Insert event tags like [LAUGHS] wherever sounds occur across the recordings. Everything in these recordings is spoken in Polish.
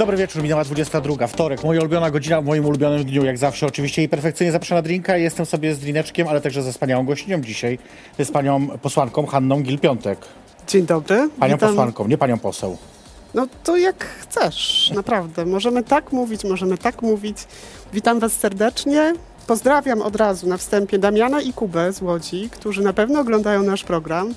Dobry wieczór, minęła 22. Wtorek, moja ulubiona godzina w moim ulubionym dniu, jak zawsze. Oczywiście i perfekcyjnie zapraszam na drinka. Jestem sobie z drineczkiem, ale także ze wspaniałą gościnią dzisiaj, z panią posłanką Hanną Gil-Piątek. Dzień dobry. Panią Witam. posłanką, nie panią poseł. No to jak chcesz, naprawdę. Możemy tak mówić, możemy tak mówić. Witam Was serdecznie. Pozdrawiam od razu na wstępie Damiana i Kubę z Łodzi, którzy na pewno oglądają nasz program.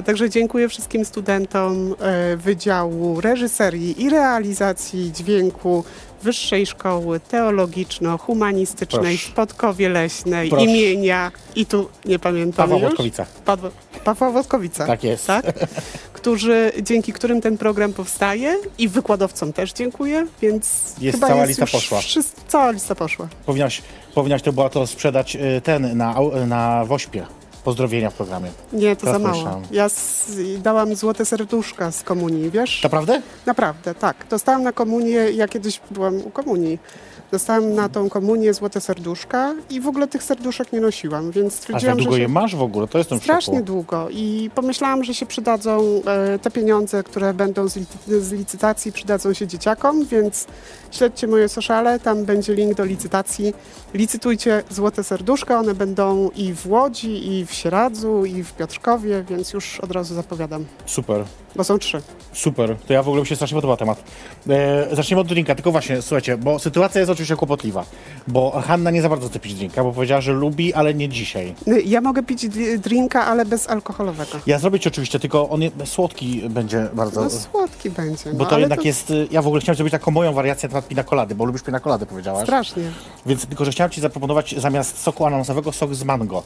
A także dziękuję wszystkim studentom e, Wydziału Reżyserii i Realizacji Dźwięku Wyższej Szkoły Teologiczno-Humanistycznej w Podkowie Leśnej Proszę. imienia i tu nie pamiętam Pawła. Wodkowica. Pawła, Pawła Wodkowica. Tak jest. Tak? którzy, dzięki którym ten program powstaje i wykładowcom też dziękuję, więc Jest chyba cała jest lista poszła. wszys- cała lista poszła. Powinnaś, powinnaś to była to sprzedać y, ten na, na Wośpie. Pozdrowienia w programie. Nie, to Teraz za mało. myślałam. Ja dałam złote serduszka z komunii, wiesz? Naprawdę? Naprawdę, tak. Dostałam na komunię, ja kiedyś byłam u komunii. Dostałam na tą komunię złote serduszka i w ogóle tych serduszek nie nosiłam, więc A stwierdziłam, długo że się... je masz w ogóle? To jestem w Strasznie szoku. długo i pomyślałam, że się przydadzą e, te pieniądze, które będą z, z licytacji, przydadzą się dzieciakom, więc śledźcie moje sociale, tam będzie link do licytacji. Licytujcie Złote Serduszka, one będą i w Łodzi, i w Sieradzu, i w Piotrkowie, więc już od razu zapowiadam, Super. bo są trzy. Super, to ja w ogóle mi się strasznie podoba temat. E, zaczniemy od drinka, tylko właśnie, słuchajcie, bo sytuacja jest oczywiście kłopotliwa, bo Hanna nie za bardzo chce pić drinka, bo powiedziała, że lubi, ale nie dzisiaj. Y, Ja mogę pić drinka, ale bezalkoholowego. Ja zrobię ci oczywiście, tylko on je, słodki będzie bardzo... No słodki będzie, bo no, to ale jednak jest, y, ja w ogóle chciałem zrobić taką moją wariację na temat pinakolady, bo lubisz pinakolady, powiedziałaś. Strasznie. Więc tylko, że chciałem ci zaproponować zamiast soku ananasowego sok z mango.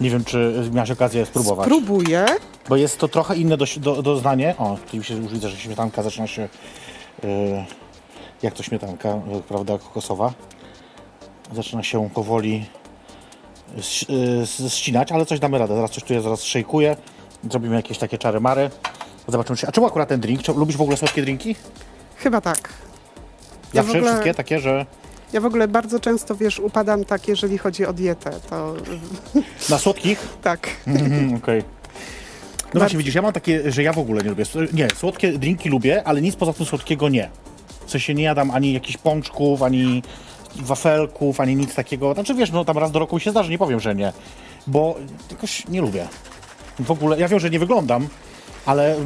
Nie wiem, czy miałaś okazję spróbować. Spróbuję. Bo jest to trochę inne do, do, doznanie. O, tu już, się, już widzę, że śmietanka zaczyna się. Yy, jak to śmietanka, yy, prawda, kokosowa. Zaczyna się powoli ś- yy, ścinać, ale coś damy radę. Zaraz coś tu ja zaraz szejkuję. Zrobimy jakieś takie czary mary. Zobaczymy, czy. A czemu akurat ten drink? Czy lubisz w ogóle słodkie drinki? Chyba tak. Ja Zawsze ogóle- wszystkie takie, że. Ja w ogóle bardzo często, wiesz, upadam tak, jeżeli chodzi o dietę, to Na słodkich? tak. Mhm, [LAUGHS] Okej. No właśnie, widzisz, ja mam takie, że ja w ogóle nie lubię. Nie, słodkie drinki lubię, ale nic poza tym słodkiego nie. W sensie nie jadam ani jakichś pączków, ani wafelków, ani nic takiego. Znaczy wiesz, no tam raz do roku mi się zdarzy, nie powiem, że nie. Bo jakoś nie lubię. W ogóle, ja wiem, że nie wyglądam, ale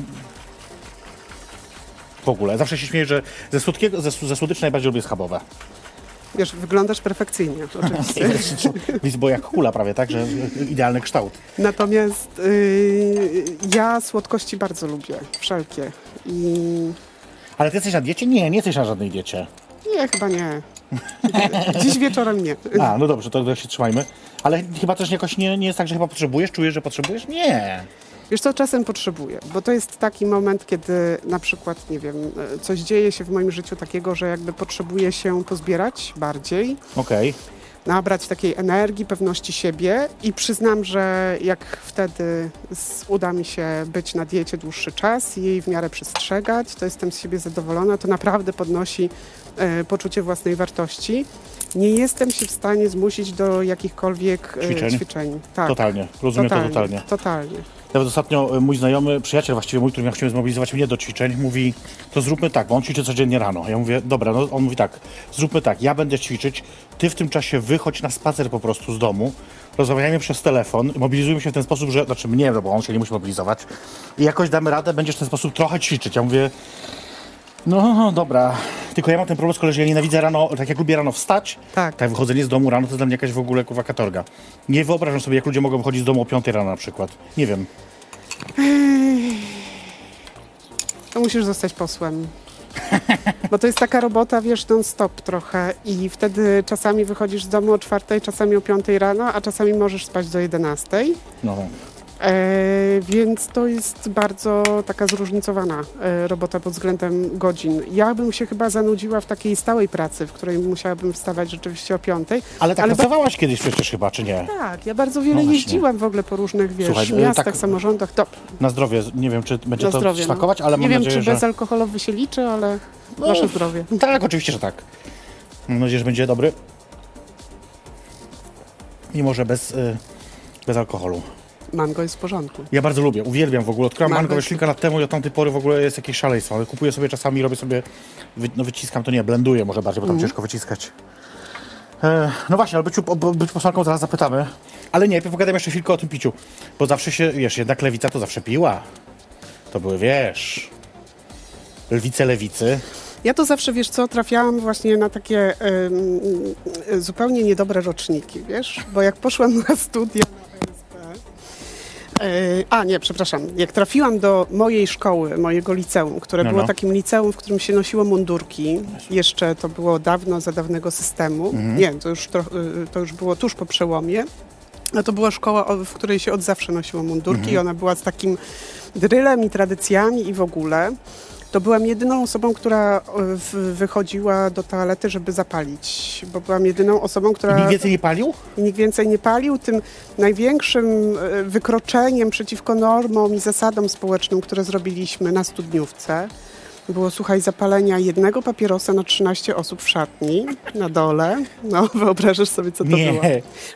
w ogóle. Zawsze się śmieję, że ze słodkiego, ze, ze słodyczy najbardziej lubię schabowe. Wiesz, wyglądasz perfekcyjnie, [LAUGHS] oczywiście. Więc bo jak kula prawie, tak? Że idealny kształt. Natomiast yy, ja słodkości bardzo lubię, wszelkie. I Ale ty jesteś na diecie? Nie, nie jesteś na żadnej diecie. nie, chyba nie. Dziś wieczorem nie. A, no dobrze, to, się trzymajmy. Ale chyba też jakoś nie, nie jest tak, że chyba potrzebujesz, czujesz, że potrzebujesz? Nie. Wiesz co, czasem potrzebuję, bo to jest taki moment, kiedy na przykład, nie wiem, e, coś dzieje się w moim życiu takiego, że jakby potrzebuję się pozbierać bardziej, Okej. nabrać takiej energii, pewności siebie i przyznam, że jak wtedy uda mi się być na diecie dłuższy czas i jej w miarę przestrzegać, to jestem z siebie zadowolona, to naprawdę podnosi e, poczucie własnej wartości. Nie jestem się w stanie zmusić do jakichkolwiek e, Ćwiczeń? ćwiczeń. Tak. Totalnie. Rozumiem to totalnie. Totalnie. Nawet ostatnio e, mój znajomy, przyjaciel właściwie mój, który miał chciał zmobilizować mnie do ćwiczeń, mówi, to zróbmy tak, bo on ćwiczy codziennie rano. Ja mówię, dobra, no on mówi tak, zróbmy tak, ja będę ćwiczyć, ty w tym czasie wychodź na spacer po prostu z domu, rozmawiajmy przez telefon, mobilizujmy się w ten sposób, że, znaczy mnie, no bo on się nie musi mobilizować i jakoś damy radę, będziesz w ten sposób trochę ćwiczyć. Ja mówię, no dobra, tylko ja mam ten problem z kolei, że ja nienawidzę rano, tak jak lubię rano wstać, Tak. tak wychodzenie z domu rano to jest dla mnie jakaś w ogóle kurwa katorga. Nie wyobrażam sobie, jak ludzie mogą wychodzić z domu o 5 rano na przykład. Nie wiem. to musisz zostać posłem. Bo to jest taka robota, wiesz, non-stop trochę i wtedy czasami wychodzisz z domu o czwartej, czasami o piątej rano, a czasami możesz spać do jedenastej. No. E, więc to jest bardzo taka zróżnicowana e, robota pod względem godzin. Ja bym się chyba zanudziła w takiej stałej pracy, w której musiałabym wstawać rzeczywiście o piątej. Ale tak Ale- pracowałaś kiedyś przecież chyba, czy nie? Tak, ja bardzo wiele No jeździłam w ogóle po różnych, wiesz, Słuchaj, e, miastach, tak- samorządach. To, Na zdrowie, nie wiem, czy będzie na to zdrowie. no. smakować, ale Nie mam wiem, nadzieję, czy że... bezalkoholowy się liczy, ale No. nasze zdrowie. Tak, oczywiście, że tak. Mam nadzieję, że będzie dobry. Mimo, że bez, bez alkoholu. Mango jest w porządku. Ja bardzo lubię, uwielbiam w ogóle. Odkryłam Mango mango już kilka lat temu i od tamtej pory w ogóle jest jakieś szaleństwo. Ale kupuję sobie czasami, robię sobie, no wyciskam, to nie, blenduję może bardziej, bo tam ciężko wyciskać. E, no właśnie, ale byciu, o- być posłanką zaraz zapytamy. Ale nie, pogadam jeszcze chwilkę o tym piciu. Bo zawsze się, wiesz, jednak lewica to zawsze piła. To były, wiesz, lwice lewicy. Ja to zawsze, wiesz co, trafiałam właśnie na takie em, zupełnie niedobre roczniki, wiesz? Bo jak poszłam na studia a nie, przepraszam, jak trafiłam do mojej szkoły, mojego liceum, które No, było no. takim liceum, w którym się nosiło mundurki, jeszcze to było dawno, za dawnego systemu, Mhm. nie, to już, tro, y, to już było tuż po przełomie, a to była szkoła, w której się od zawsze nosiło mundurki Mhm. i ona była z takim drylem i tradycjami i w ogóle. To byłam jedyną osobą, która e, wychodziła do toalety, żeby zapalić, bo byłam jedyną osobą, I która nikt więcej nie palił? nikt więcej nie palił. Tym największym e, wykroczeniem przeciwko normom i zasadom społecznym, które zrobiliśmy na studniówce, było, słuchaj, zapalenia jednego papierosa na 13 osób w szatni na dole. No, [LAUGHS] wyobrażasz sobie, co to Nie. było.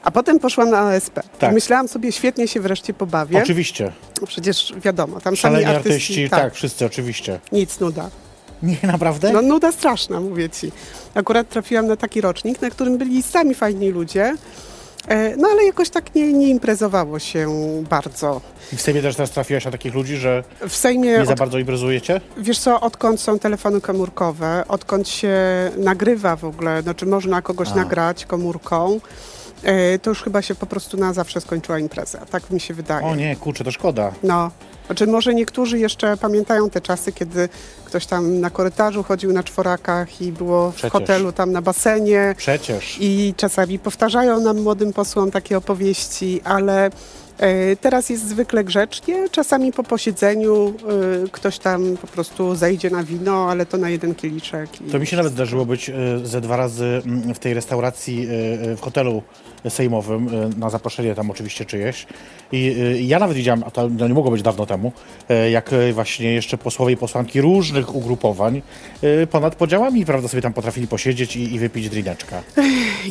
A potem poszłam na ASP. Tak. Myślałam sobie, świetnie się wreszcie pobawię. Oczywiście. Przecież wiadomo, tam sami Szaleni artyści, artyści, tak. wszyscy oczywiście. nic nuda. Nie, naprawdę? No nuda straszna, mówię ci. Akurat trafiłam na taki rocznik, na którym byli sami fajni ludzie, no ale jakoś tak nie, nie imprezowało się bardzo. I w Sejmie też teraz trafiłaś na takich ludzi, że W Sejmie, nie za od, bardzo imprezujecie? wiesz co, odkąd są telefony komórkowe, odkąd się nagrywa w ogóle, znaczy można kogoś A. nagrać komórką, e, to już chyba się po prostu na zawsze skończyła impreza. Tak mi się wydaje. O nie, kurczę, to szkoda. No. Znaczy może niektórzy jeszcze pamiętają te czasy, kiedy ktoś tam na korytarzu chodził na czworakach i było w Przecież. hotelu tam na basenie Przecież. i czasami powtarzają nam młodym posłom takie opowieści, ale e, teraz jest zwykle grzecznie. Czasami po posiedzeniu e, ktoś tam po prostu zejdzie na wino, ale to na jeden kieliczek. To mi się nawet zdarzyło być e, ze dwa razy mm, w tej restauracji e, e, w hotelu sejmowym, e, na zaproszenie tam oczywiście czyjeś. I e, ja nawet widziałem, a to no nie mogło być dawno temu, e, jak właśnie jeszcze posłowie i posłanki różnych ugrupowań ponad podziałami, prawda, sobie tam potrafili posiedzieć i, i wypić drineczka.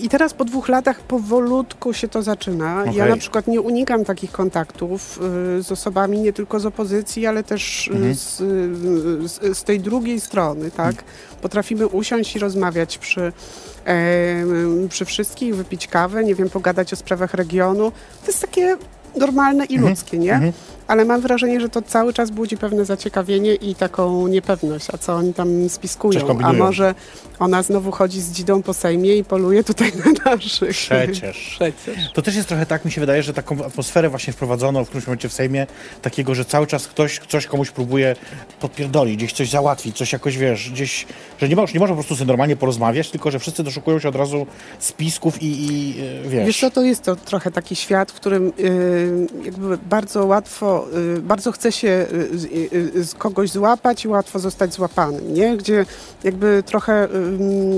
I teraz po dwóch latach powolutku się to zaczyna. Ja Okej. na przykład nie unikam takich kontaktów z osobami nie tylko z opozycji, ale też Mhm. z, z, z tej drugiej strony, tak? Potrafimy usiąść i rozmawiać przy, przy wszystkich, wypić kawę, nie wiem, pogadać o sprawach regionu. To jest takie normalne i ludzkie, nie? Ale mam wrażenie, że to cały czas budzi pewne zaciekawienie i taką niepewność, a co oni tam spiskują. A może ona znowu chodzi z dzidą po Sejmie i poluje tutaj na naszych. Przecież. Przecież. To też jest trochę tak, mi się wydaje, że taką atmosferę właśnie wprowadzono w którymś momencie w Sejmie, takiego, że cały czas ktoś coś komuś próbuje podpierdolić, gdzieś coś załatwić, coś jakoś, wiesz, gdzieś, że nie, nie można po prostu sobie normalnie porozmawiać, tylko że wszyscy doszukują się od razu spisków i, i e, wiesz... Wiesz co, to jest to trochę taki świat, w którym y, jakby bardzo łatwo, y, bardzo chce się y, z, y, kogoś złapać i łatwo zostać złapanym, nie? Gdzie jakby trochę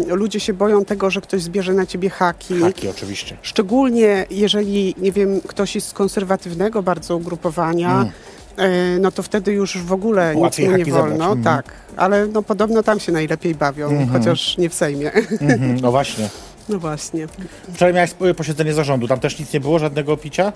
ludzie się boją tego, że ktoś zbierze na ciebie haki. Haki oczywiście. Szczególnie jeżeli, nie wiem, ktoś jest z konserwatywnego bardzo ugrupowania, Mm. e, no to wtedy już w ogóle nic Łatwiej nie wolno. Mhm. Tak, ale no podobno tam się najlepiej bawią, Mhm. chociaż nie w Sejmie. Mhm, no właśnie. [LAUGHS] No właśnie. Wczoraj miałeś posiedzenie zarządu, tam też nic nie było, żadnego picia?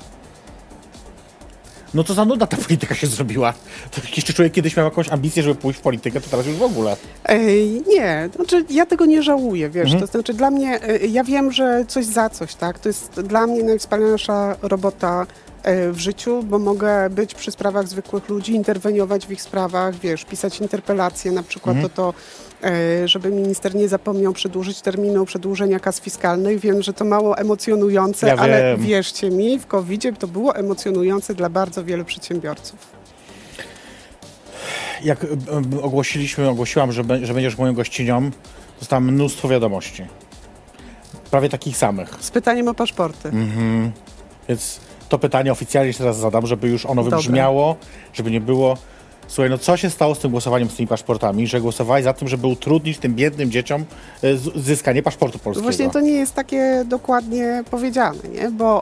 No to za nuda ta polityka się zrobiła. To jeszcze człowiek kiedyś miał jakąś ambicję, żeby pójść w politykę, to teraz już w ogóle. Ej, nie, znaczy ja tego nie żałuję, wiesz, Mhm. to znaczy dla mnie, e, ja wiem, że coś za coś, tak, to jest dla mnie najwspanialsza robota e, w życiu, bo mogę być przy sprawach zwykłych ludzi, interweniować w ich sprawach, wiesz, pisać interpelacje na przykład Mhm. to, e, żeby minister nie zapomniał przedłużyć terminu przedłużenia kas fiskalnych. Wiem, że to mało emocjonujące, Ja ale wierzcie mi, w covid to było emocjonujące dla bardzo wielu przedsiębiorców. jak e, e, ogłosiliśmy, ogłosiłam, że, będziesz moją gościnią, dostałam mnóstwo wiadomości. Prawie takich samych. Z pytaniem o paszporty. Mhm. Więc to pytanie oficjalnie jeszcze raz zadam, żeby już ono wybrzmiało, żeby nie było. Słuchaj, no co się stało z tym głosowaniem z tymi paszportami, że głosowałeś za tym, żeby utrudnić tym biednym dzieciom e, zyskanie paszportu polskiego? Właśnie to nie jest takie dokładnie powiedziane, nie? bo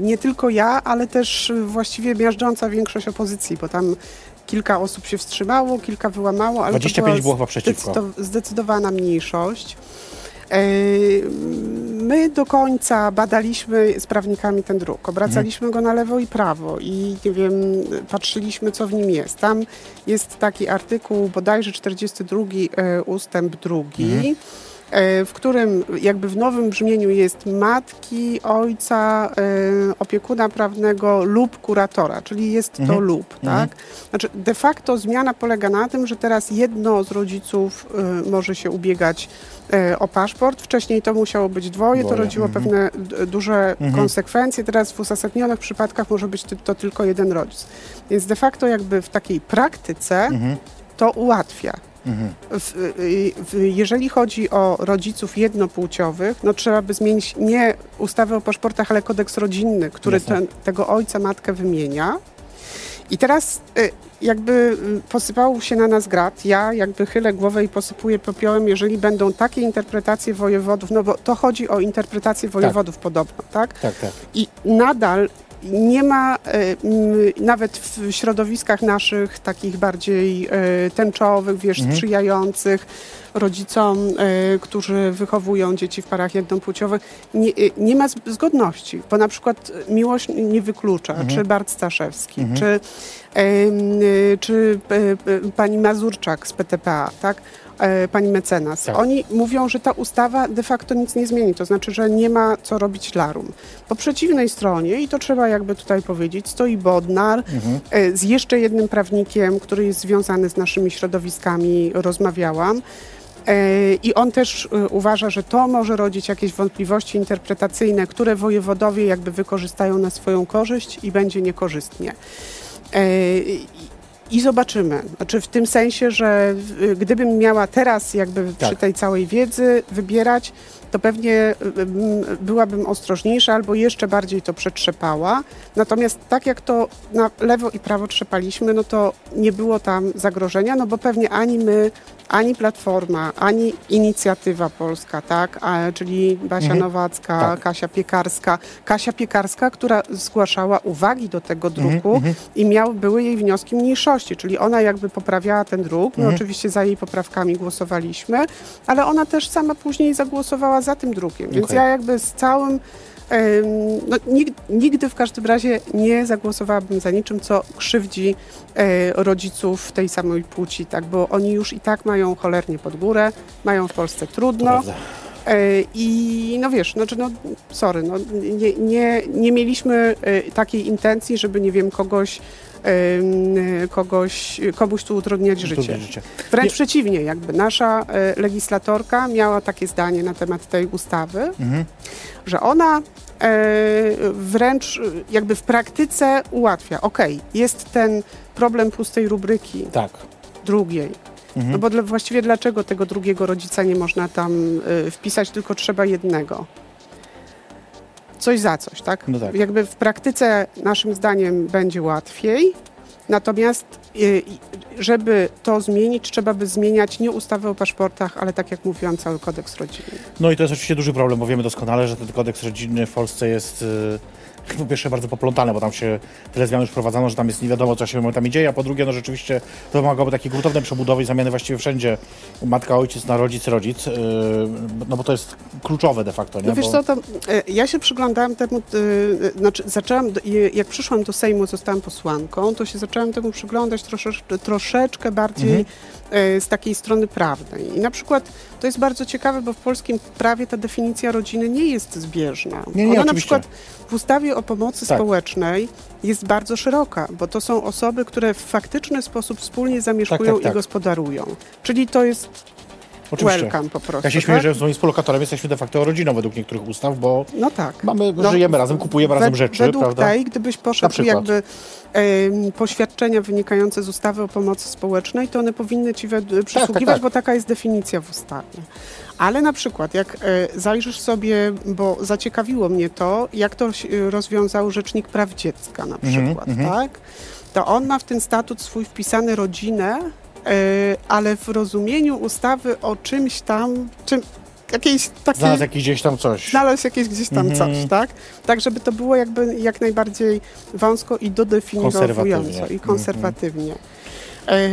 nie tylko ja, ale też właściwie miażdżąca większość opozycji, bo tam kilka osób się wstrzymało, kilka wyłamało, ale 25 to było była chyba przeciwko. zdecydo- zdecydowana mniejszość. E, My do końca badaliśmy z prawnikami ten druk, obracaliśmy go na lewo i prawo i nie wiem, patrzyliśmy co w nim jest. Tam jest taki artykuł, bodajże 42 e, ustęp drugi, e, w którym jakby w nowym brzmieniu jest matki, ojca, e, opiekuna prawnego lub kuratora, czyli jest to Mhm. lub, tak? Znaczy de facto zmiana polega na tym, że teraz jedno z rodziców e, może się ubiegać e, o paszport. Wcześniej to musiało być dwoje, to rodziło mhm. pewne duże Mhm. konsekwencje. Teraz w uzasadnionych przypadkach może być to tylko jeden rodzic. Więc de facto jakby w takiej praktyce Mhm. to ułatwia. Mhm. W, w, jeżeli chodzi o rodziców jednopłciowych, no trzeba by zmienić nie ustawę o paszportach, ale kodeks rodzinny, który ten, tego ojca, matkę wymienia. I teraz y, jakby y, posypał się na nas grat. Ja jakby chylę głowę i posypuję popiołem, jeżeli będą takie interpretacje wojewodów, no bo to chodzi o interpretacje wojewodów podobno, tak? Tak, tak. I nadal nie ma, e, nawet w środowiskach naszych takich bardziej e, tęczowych, wiesz, Mhm. sprzyjających rodzicom, e, którzy wychowują dzieci w parach jednopłciowych, nie, nie ma zgodności, bo na przykład Miłość nie wyklucza, Mhm. czy Bart Staszewski, Mhm. czy, czy pani Mazurczak z PTPA, tak? E, pani mecenas. Tak. Oni mówią, że ta ustawa de facto nic nie zmieni, to znaczy, że nie ma co robić larum. Po przeciwnej stronie, i to trzeba jakby tutaj powiedzieć, stoi Bodnar Mhm. e, z jeszcze jednym prawnikiem, który jest związany z naszymi środowiskami, rozmawiałam. E, I on też uważa, że to może rodzić jakieś wątpliwości interpretacyjne, które wojewodowie jakby wykorzystają na swoją korzyść i będzie niekorzystnie. I- zobaczymy. Znaczy w tym sensie, że gdybym miała teraz jakby przy Tak. tej całej wiedzy wybierać, to pewnie ym, byłabym ostrożniejsza albo jeszcze bardziej to przetrzepała. Natomiast tak jak to na lewo i prawo trzepaliśmy, no to nie było tam zagrożenia, no bo pewnie ani my, ani Platforma, ani Inicjatywa Polska, tak, A, czyli Basia Mhm. Nowacka, Tak. Kasia Piekarska. Kasia Piekarska, która zgłaszała uwagi do tego druku Mhm. i miał, były jej wnioski mniejszości, czyli ona jakby poprawiała ten druk. My Mhm. oczywiście za jej poprawkami głosowaliśmy, ale ona też sama później zagłosowała za tym drukiem. Więc Okej. ja jakby z całym no, nigdy, w każdym razie nie zagłosowałabym za niczym, co krzywdzi e, rodziców tej samej płci, tak, bo oni już i tak mają cholernie pod górę, mają w Polsce trudno. prawda. E, I no wiesz, znaczy no sorry, no, nie, nie, nie mieliśmy e, takiej intencji, żeby nie wiem, kogoś, kogoś, komuś tu utrudniać życie. Wręcz Nie- przeciwnie, jakby nasza e, legislatorka miała takie zdanie na temat tej ustawy, Mhm. że ona e, wręcz jakby w praktyce ułatwia. Okej, jest ten problem pustej rubryki Tak. drugiej, Mhm. no bo dla, właściwie dlaczego tego drugiego rodzica nie można tam y, wpisać, tylko trzeba jednego? Coś za coś, tak? No tak. Jakby w praktyce naszym zdaniem będzie łatwiej, natomiast y, żeby to zmienić, trzeba by zmieniać nie ustawę o paszportach, ale tak jak mówiłam, cały kodeks rodzinny. No i to jest oczywiście duży problem, bo wiemy doskonale, że ten kodeks rodzinny w Polsce jest y, po pierwsze bardzo poplątany, bo tam się tyle zmian już wprowadzano, że tam jest nie wiadomo, co się momentami dzieje, a po drugie, no rzeczywiście to wymagałoby takiej gruntownej przebudowy i zamiany właściwie wszędzie matka, ojciec na rodzic, rodzic, y, no bo to jest kluczowe de facto, nie? No wiesz bo... co, to e, ja się przyglądałam temu, y, znaczy zaczęłam, jak przyszłam do Sejmu, zostałam posłanką, to się zaczęłam temu przyglądać troszeczkę, troszeczkę bardziej Mhm. E, z takiej strony prawnej. I na przykład to jest bardzo ciekawe, bo w polskim prawie ta definicja rodziny nie jest zbieżna. Nie, nie, Ona na oczywiście. przykład w ustawie o pomocy Tak. społecznej jest bardzo szeroka, bo to są osoby, które w faktyczny sposób wspólnie zamieszkują tak, tak. i gospodarują. Czyli to jest Oczywiście. welcome po prostu. Ja się śmieję, tak? że z moim współlokatorem jesteśmy de facto rodziną według niektórych ustaw, bo No tak. Mamy- żyjemy razem, kupujemy razem rzeczy, Według prawda? tej, gdybyś poszedł jakby em, poświadczenia wynikające z ustawy o pomocy społecznej, to one powinny ci wed- przysługiwać, tak. bo taka jest definicja w ustawie. Ale na przykład, jak e, zajrzysz sobie, bo zaciekawiło mnie to, jak to rozwiązał Rzecznik Praw Dziecka na Mhm, przykład, tak? To on ma w ten statut swój wpisany rodzinę, e, ale w rozumieniu ustawy o czymś tam, czym, jakiejś takiej... znalazł jakiś gdzieś tam coś. Znalazł jakieś gdzieś tam Mhm. coś, tak? Tak, żeby to było jakby jak najbardziej wąsko i dodefiniowująco i konserwatywnie. E,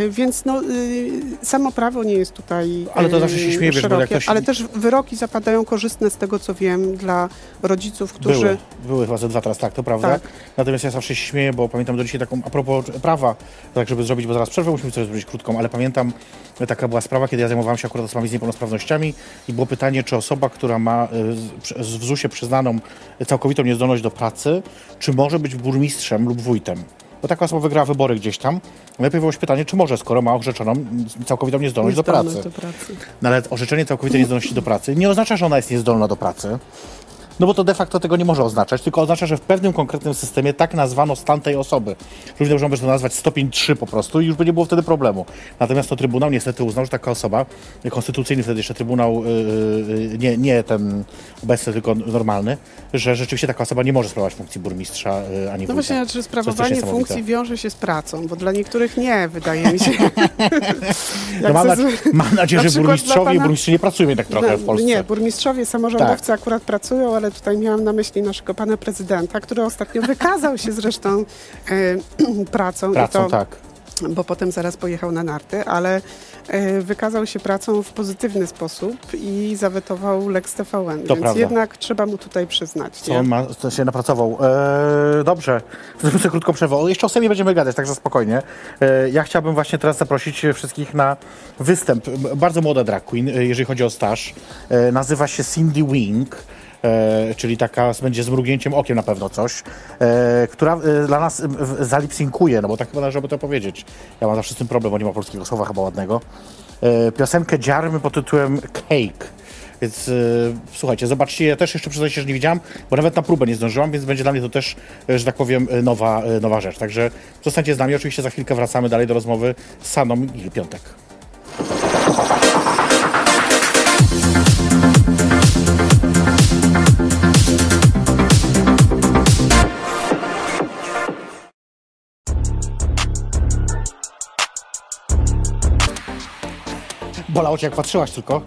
więc no, y, samo prawo nie jest tutaj Ale to y, zawsze się bo jak szerokie, ktoś- ale też wyroki zapadają korzystne z tego, co wiem, dla rodziców, którzy... Były, były chyba ze dwa teraz, tak, to prawda. Tak. Natomiast ja zawsze się śmieję, bo pamiętam do dzisiaj taką, a propos prawa, tak żeby zrobić, bo zaraz przerwę musimy sobie zrobić krótką, ale pamiętam, taka była sprawa, kiedy ja zajmowałem się akurat osobami z niepełnosprawnościami i było pytanie, czy osoba, która ma y, w ZUS-ie przyznaną całkowitą niezdolność do pracy, czy może być burmistrzem lub wójtem. Bo taka osoba wygrała wybory gdzieś tam. Najpierw było się pytanie, czy może, skoro ma orzeczoną całkowitą niezdolność do Niezdolność pracy. do pracy. No ale orzeczenie całkowitej niezdolności do pracy nie oznacza, że ona jest niezdolna do pracy. No bo to de facto tego nie może oznaczać, tylko oznacza, że w pewnym konkretnym systemie tak nazwano stan tej osoby. Równie dobrze możesz to nazwać stopień 3 po prostu i już by nie było wtedy problemu. Natomiast to Trybunał niestety uznał, że taka osoba, konstytucyjny wtedy jeszcze Trybunał, yy, nie, nie ten obecny, tylko normalny, że rzeczywiście taka osoba nie może sprawować funkcji burmistrza yy, ani No właśnie, czy To jest sprawowanie funkcji wiąże się z pracą, bo dla niektórych nie, wydaje mi się. [LAUGHS] [LAUGHS] No mam, na, mam nadzieję, na że burmistrzowie pana- burmistrze nie pracują jednak trochę w No, Polsce. Nie, burmistrzowie, samorządowcy Tak. akurat pracują, ale tutaj miałam na myśli naszego pana prezydenta, który ostatnio wykazał się zresztą e, pracą. [CLEARS THROAT] Pracą, i to, tak. Bo potem zaraz pojechał na narty, ale e, wykazał się pracą w pozytywny sposób i zawetował Lex TVN. To więc prawda. jednak trzeba mu tutaj przyznać. Co on ma, to się napracował. Eee, dobrze, sobie krótką przerwę. Jeszcze o Semie będziemy gadać, także spokojnie. Eee, ja chciałbym właśnie teraz zaprosić wszystkich na występ. Bardzo młoda drag queen, e, jeżeli chodzi o staż. E, nazywa się Cindy Wing. E, czyli taka będzie z mrugnięciem okiem na pewno coś, e, która e, dla nas e, zalipsynkuje, no bo tak chyba należałoby to powiedzieć. Ja mam zawsze z tym problem, bo nie ma polskiego słowa chyba ładnego. E, piosenkę Dziarmy pod tytułem Cake. Więc e, słuchajcie, zobaczcie, ja też jeszcze przyznaję się, że nie widziałam, bo nawet na próbę nie zdążyłam, więc będzie dla mnie to też, że tak powiem, nowa, nowa rzecz. Także zostańcie z nami, oczywiście za chwilkę wracamy dalej do rozmowy z Saną i Piątek. Bolało cię jak patrzyłaś tylko? [LAUGHS]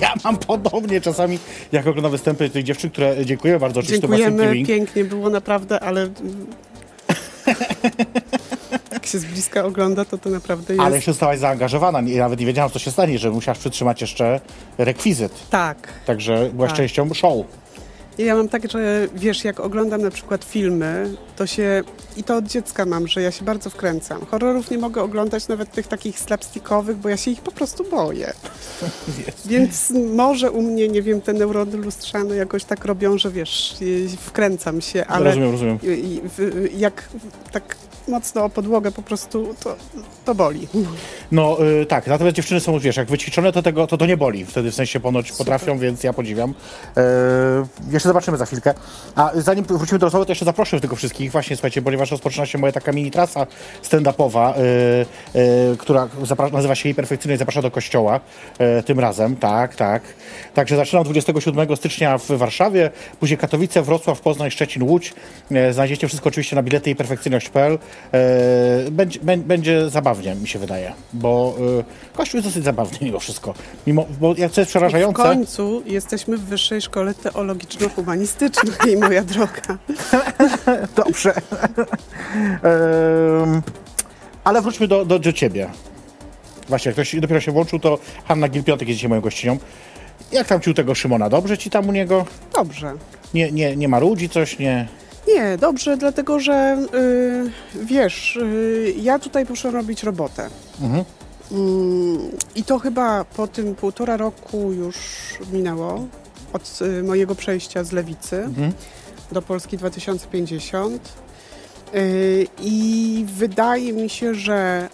Ja mam podobnie czasami, jak oglądam występy tych dziewczyn, które dziękuję bardzo Dziękujemy, pięknie było naprawdę, ale [LAUGHS] jak się z bliska ogląda, to to naprawdę jest... Ale jeszcze zostałaś zaangażowana, nie, nawet nie wiedziałam, co się stanie, że musiałaś przytrzymać jeszcze rekwizyt. Tak. Także byłaś Tak. częścią show. Ja mam tak, że wiesz, jak oglądam na przykład filmy, to się, i to od dziecka mam, że ja się bardzo wkręcam. Horrorów nie mogę oglądać nawet tych takich slapstickowych, bo ja się ich po prostu boję. [LAUGHS] Więc może u mnie, nie wiem, te neurony lustrzane jakoś tak robią, że wiesz, wkręcam się, ale Rozumiem, rozumiem. jak tak mocno o podłogę po prostu, to, to boli. No y, tak, natomiast dziewczyny są, wiesz, jak wyćwiczone, to tego, to, to nie boli. Wtedy w sensie ponoć potrafią, więc ja podziwiam. E, jeszcze zobaczymy za chwilkę. A zanim wrócimy do rozmowy, to jeszcze zaproszę tylko wszystkich, właśnie słuchajcie, ponieważ rozpoczyna się moja taka mini trasa stand-upowa, y, y, która nazywa się Jej Perfekcyjnie i zaprasza do kościoła e, tym razem, tak, tak. Także zaczynam 27 stycznia w Warszawie, później Katowice, Wrocław, Poznań, Szczecin, Łódź. E, znajdziecie wszystko oczywiście na bilety i perfekcyjność.pl. E, będzie, bę- będzie zabawnie, mi się wydaje, bo e, Kościół jest dosyć zabawny mimo wszystko. Mimo, bo jak co jest W przerażające, końcu jesteśmy w Wyższej Szkole Teologiczno-Humanistycznej, [LAUGHS] moja droga. [LAUGHS] dobrze. [LAUGHS] Ale wróćmy do, do, do ciebie. Właśnie, jak ktoś dopiero się włączył, to Hanna Gil-Piątek jest dzisiaj moją gościnią. Jak tam ci u tego Szymona? Dobrze ci tam u niego? Dobrze. Nie, nie, nie ma ludzi coś? Nie... Nie, dobrze, dlatego że y, wiesz, y, ja tutaj muszę robić robotę. Mhm. Mm, I to chyba po tym półtora roku już minęło od y, mojego przejścia z lewicy Mhm. do Polski 2050. Y, I wydaje mi się, że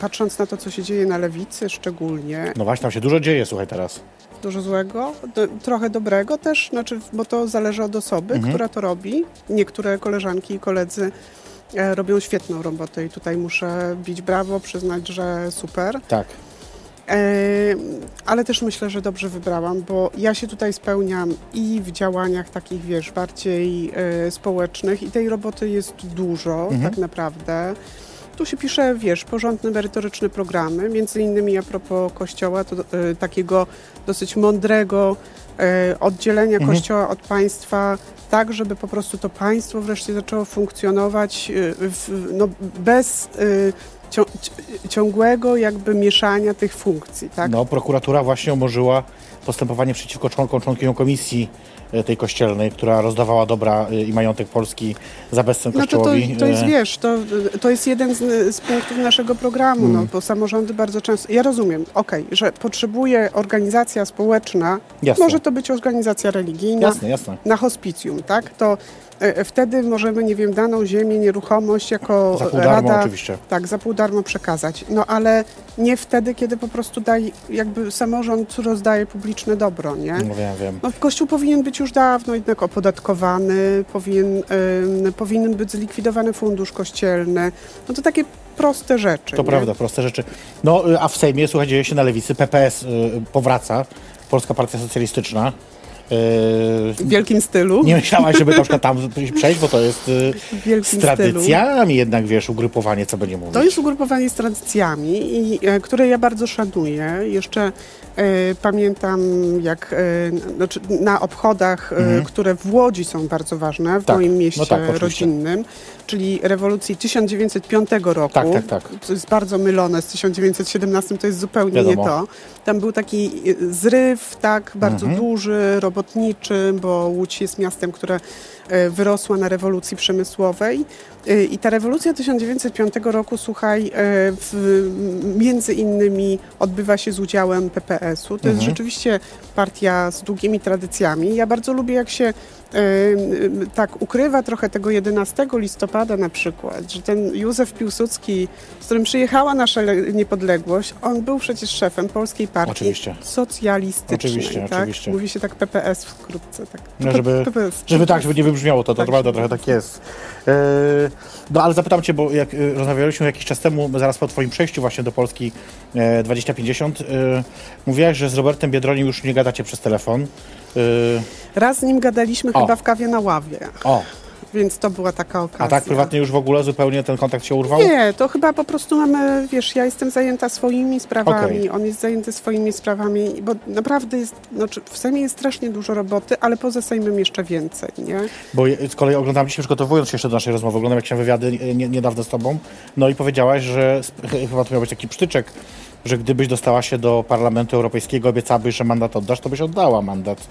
patrząc na to, co się dzieje na lewicy szczególnie, No właśnie, tam się dużo dzieje, słuchaj, teraz. Dużo złego, do, trochę dobrego też, znaczy, bo to zależy od osoby, Mhm. która to robi. Niektóre koleżanki i koledzy e, robią świetną robotę i tutaj muszę bić brawo, przyznać, że super. Tak. E, ale też myślę, że dobrze wybrałam, bo ja się tutaj spełniam i w działaniach takich, wiesz, bardziej e, społecznych i tej roboty jest dużo, Mhm. tak naprawdę. Tu się pisze, wiesz, porządne, merytoryczne programy, między innymi a propos kościoła, to e, takiego dosyć mądrego e, oddzielenia Mhm. kościoła od państwa, tak, żeby po prostu to państwo wreszcie zaczęło funkcjonować e, w, no, bez cią- ci- ciągłego jakby mieszania tych funkcji, tak? No, prokuratura właśnie umorzyła postępowanie przeciwko członkom, komisji e, tej kościelnej, która rozdawała dobra e, i majątek Polski za bezcen No to, to, to jest, E, wiesz, to, to jest jeden z, z punktów naszego programu, Mm. no, bo samorządy bardzo często, ja rozumiem, okej, że potrzebuje organizacja społeczna, Jasne. może to być organizacja religijna, Jasne, jasne. na hospicjum, tak, to wtedy możemy, nie wiem, daną ziemię, nieruchomość jako Za pół darmo rada, oczywiście. tak, za pół darmo przekazać, no ale nie wtedy, kiedy po prostu daj, jakby samorząd rozdaje publiczne dobro, nie? No wiem, wiem. No, Kościół powinien być już dawno jednak opodatkowany, powinien, ym, powinien być zlikwidowany fundusz kościelny. No to takie proste rzeczy. To nie? prawda, proste rzeczy. No, a w Sejmie, słuchaj, dzieje się na lewicy. PPS y, powraca, Polska Partia Socjalistyczna. Y, W wielkim stylu. nie myślałaś, żeby na przykład tam przejść, bo to jest y, z tradycjami jednak, wiesz, ugrupowanie, co będzie mówić. To jest ugrupowanie z tradycjami, i, e, które ja bardzo szanuję. Jeszcze e, pamiętam, jak e, znaczy na obchodach, e, które w Łodzi są bardzo ważne, w Mhm. Tak, moim mieście no tak, rodzinnym, czyli rewolucji 1905 roku. Tak, tak, tak. To jest bardzo mylone z 1917, to jest zupełnie nie Wiadomo. to. Tam był taki zryw, tak, bardzo Mhm. duży, robotniczy, bo Łódź jest miastem, które e, wyrosła na rewolucji przemysłowej. E, I ta rewolucja 1905 roku, słuchaj, e, w, między innymi odbywa się z udziałem PPS-u. To jest Mhm. rzeczywiście partia z długimi tradycjami. Ja bardzo lubię, jak się e, tak ukrywa trochę tego 11 listopada na przykład, że ten Józef Piłsudski, z którym przyjechała nasza le- niepodległość, on był przecież szefem polskiej partii Oczywiście. socjalistycznej. Oczywiście, tak? oczywiście. Mówi się tak PPS wkrótce. Tak. No, żeby- PPS. Żeby tak, żeby nie wybrzmiało to, to Tak. prawda, trochę tak jest. E, No ale zapytam Cię, bo jak e, rozmawialiśmy jakiś czas temu, zaraz po Twoim przejściu właśnie do Polski e, 2050, e, mówiłaś, że z Robertem Biedroniem już nie gadacie przez telefon. E, Raz z nim gadaliśmy O. chyba w kawie na ławie, O, więc to była taka okazja. a tak prywatnie już w ogóle zupełnie ten kontakt się urwał? Nie, to chyba po prostu mamy, wiesz, ja jestem zajęta swoimi sprawami, Okej. on jest zajęty swoimi sprawami, bo naprawdę jest, znaczy w Sejmie jest strasznie dużo roboty, ale poza Sejmem jeszcze więcej, nie? Bo z kolei oglądam dzisiaj, przygotowując się jeszcze do naszej rozmowy, oglądam jakieś wywiady nie, niedawno z Tobą, no i powiedziałaś, że chyba to miał być taki przytyczek, że gdybyś dostała się do Parlamentu Europejskiego, obiecałabyś, że mandat oddasz, to byś oddała mandat.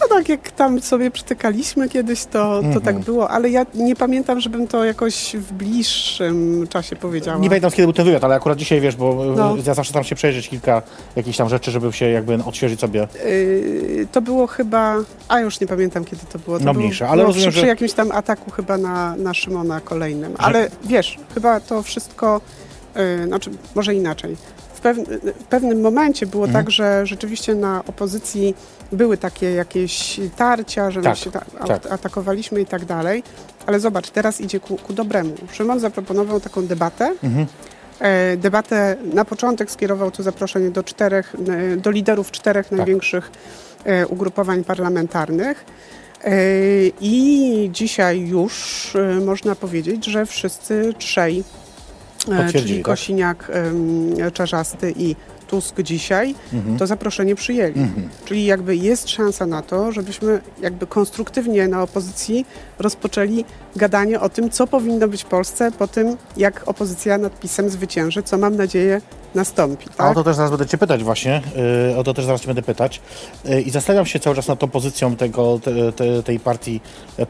No tak jak tam sobie przytykaliśmy kiedyś, to, to Mhm. tak było, ale ja nie pamiętam, żebym to jakoś w bliższym czasie powiedziała. Nie pamiętam, kiedy był ten wywiad, ale akurat dzisiaj, wiesz, bo e, No. ja zawsze tam się przejrzeć kilka jakichś tam rzeczy, żeby się jakby odświeżyć sobie. Yy, to było chyba, a już nie pamiętam kiedy to było. To No było, mniejsze, ale było rozumiem, przy, że- przy jakimś tam ataku chyba na, na Szymona kolejnym. Ale wiesz, chyba to wszystko, yy, znaczy może inaczej. W, w pewnym momencie było Mhm. tak, że rzeczywiście na opozycji były takie jakieś tarcia, że my Tak, się ta, tak. atakowaliśmy i tak dalej. Ale zobacz, teraz idzie ku, ku dobremu. Szymon zaproponował taką debatę. Mhm. E, Debatę na początek skierował to zaproszenie do czterech, e, do liderów czterech Tak. największych e, ugrupowań parlamentarnych. E, I dzisiaj już e, można powiedzieć, że wszyscy trzej, Potwierdzili, czyli tak? Kosiniak, Czarzasty i Tusk dzisiaj, Mhm. to zaproszenie przyjęli. Mhm. Czyli jakby jest szansa na to, żebyśmy jakby konstruktywnie na opozycji rozpoczęli gadanie o tym, co powinno być w Polsce po tym, jak opozycja nad PiSem zwycięży, co mam nadzieję nastąpi. A o Tak? to też zaraz będę Cię pytać właśnie, yy, o to też zaraz Cię będę pytać. Yy, I zastanawiam się cały czas nad tą pozycją tego, te, te, tej partii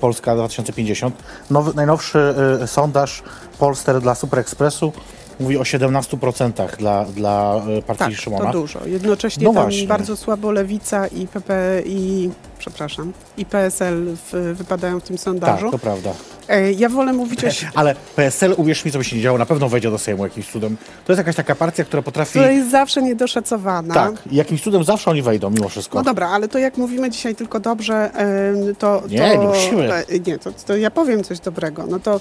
Polska 2050. Nowy, najnowszy yy, sondaż Polster dla Super Expressu mówi o 17% dla, dla e, partii Tak, Szymona. to dużo. Jednocześnie No tam właśnie. bardzo słabo Lewica i PP i przepraszam, i PSL w, wypadają w tym tak, sondażu. to prawda. E, Ja wolę mówić o Ale PSL, uwierz mi, co by się nie działo, na pewno wejdzie do Sejmu jakimś cudem. To jest jakaś taka partia, która potrafi... która jest zawsze niedoszacowana. Tak, jakimś cudem zawsze oni wejdą, mimo wszystko. No dobra, ale to jak mówimy dzisiaj tylko dobrze, to... Nie, to, nie musimy. e, Nie, to, to ja powiem coś dobrego. No to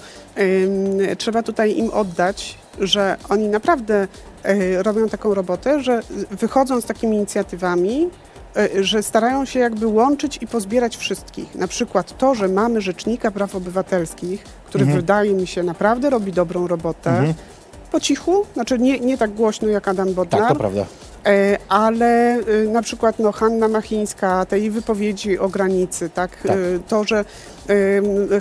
trzeba tutaj im oddać, że oni naprawdę e, robią taką robotę, że wychodzą z takimi inicjatywami, e, że starają się jakby łączyć i pozbierać wszystkich. Na przykład to, że mamy Rzecznika Praw Obywatelskich, który Mhm. wydaje mi się naprawdę robi dobrą robotę, po cichu, znaczy nie, nie tak głośno jak Adam Bodnar, tak, to prawda. E, ale na przykład no, Hanna Machińska, te jej wypowiedzi o granicy, tak, Tak. To, że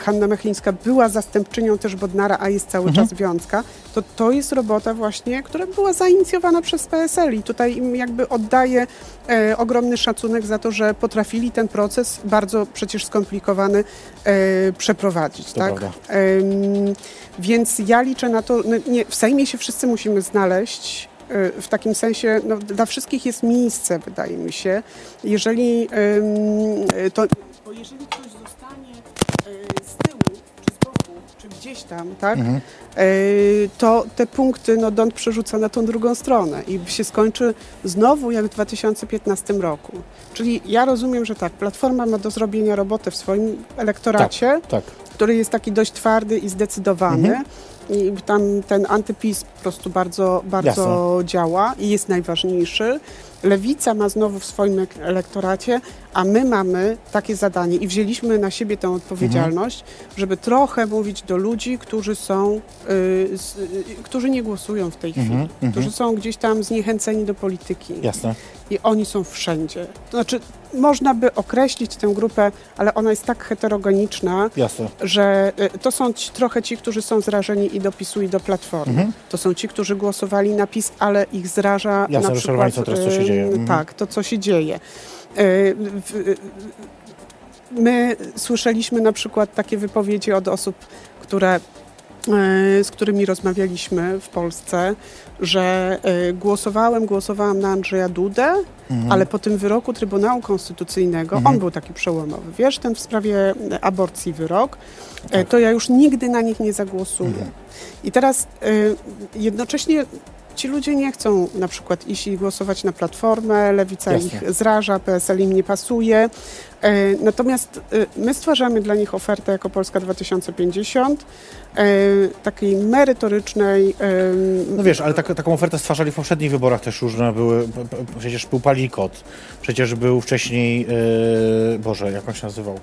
Hanna Machińska była zastępczynią też Bodnara, a jest cały Mhm. czas Wiązka, to to jest robota właśnie, która była zainicjowana przez PSL i tutaj im jakby oddaję e, ogromny szacunek za to, że potrafili ten proces bardzo przecież skomplikowany e, przeprowadzić, To tak? Em, więc ja liczę na to, no nie, w Sejmie się wszyscy musimy znaleźć. e, W takim sensie, no, dla wszystkich jest miejsce, wydaje mi się. Jeżeli e, to. Jeżeli e, z tyłu, czy z boku, czy gdzieś tam, tak, Mhm. e, to te punkty no, Dąd przerzuca na tą drugą stronę i się skończy znowu jak w 2015 roku. Czyli ja rozumiem, że tak, Platforma ma do zrobienia robotę w swoim elektoracie Tak. który jest taki dość twardy i zdecydowany. Mhm. I tam ten antypis po prostu bardzo, bardzo działa i jest najważniejszy. Lewica ma znowu w swoim ek- elektoracie, a my mamy takie zadanie i wzięliśmy na siebie tę odpowiedzialność, żeby trochę mówić do ludzi, którzy są, y, z, y, którzy nie głosują w tej chwili, Mhm, mhm. którzy są gdzieś tam zniechęceni do polityki Jasne. i oni są wszędzie. To znaczy, można by określić tę grupę, ale ona jest tak heterogeniczna, Jasne. że y, to są ci, trochę ci, którzy są zrażeni i do PiSu i do Platformy. Mhm. To są ci, którzy głosowali na PiS, ale ich zraża Jasne, na przykład... są teraz, co się y, dzieje. Mhm. Tak, to co się dzieje. Y, y, My słyszeliśmy na przykład takie wypowiedzi od osób, które y, z którymi rozmawialiśmy w Polsce, że y, głosowałem, głosowałam na Andrzeja Dudę, Mhm. ale po tym wyroku Trybunału Konstytucyjnego, Mhm. on był taki przełomowy, wiesz, ten w sprawie aborcji wyrok, Tak. to ja już nigdy na nich nie zagłosuję. Mhm. I teraz y, jednocześnie ci ludzie nie chcą na przykład iść i głosować na Platformę, Lewica Jasne. ich zraża, PSL im nie pasuje. E, Natomiast y, my stwarzamy dla nich ofertę jako Polska 2050, e, takiej merytorycznej. No wiesz, ale tak, taką ofertę stwarzali w poprzednich wyborach też różne były. Przecież był Palikot, przecież był wcześniej, Boże, jak on się nazywał?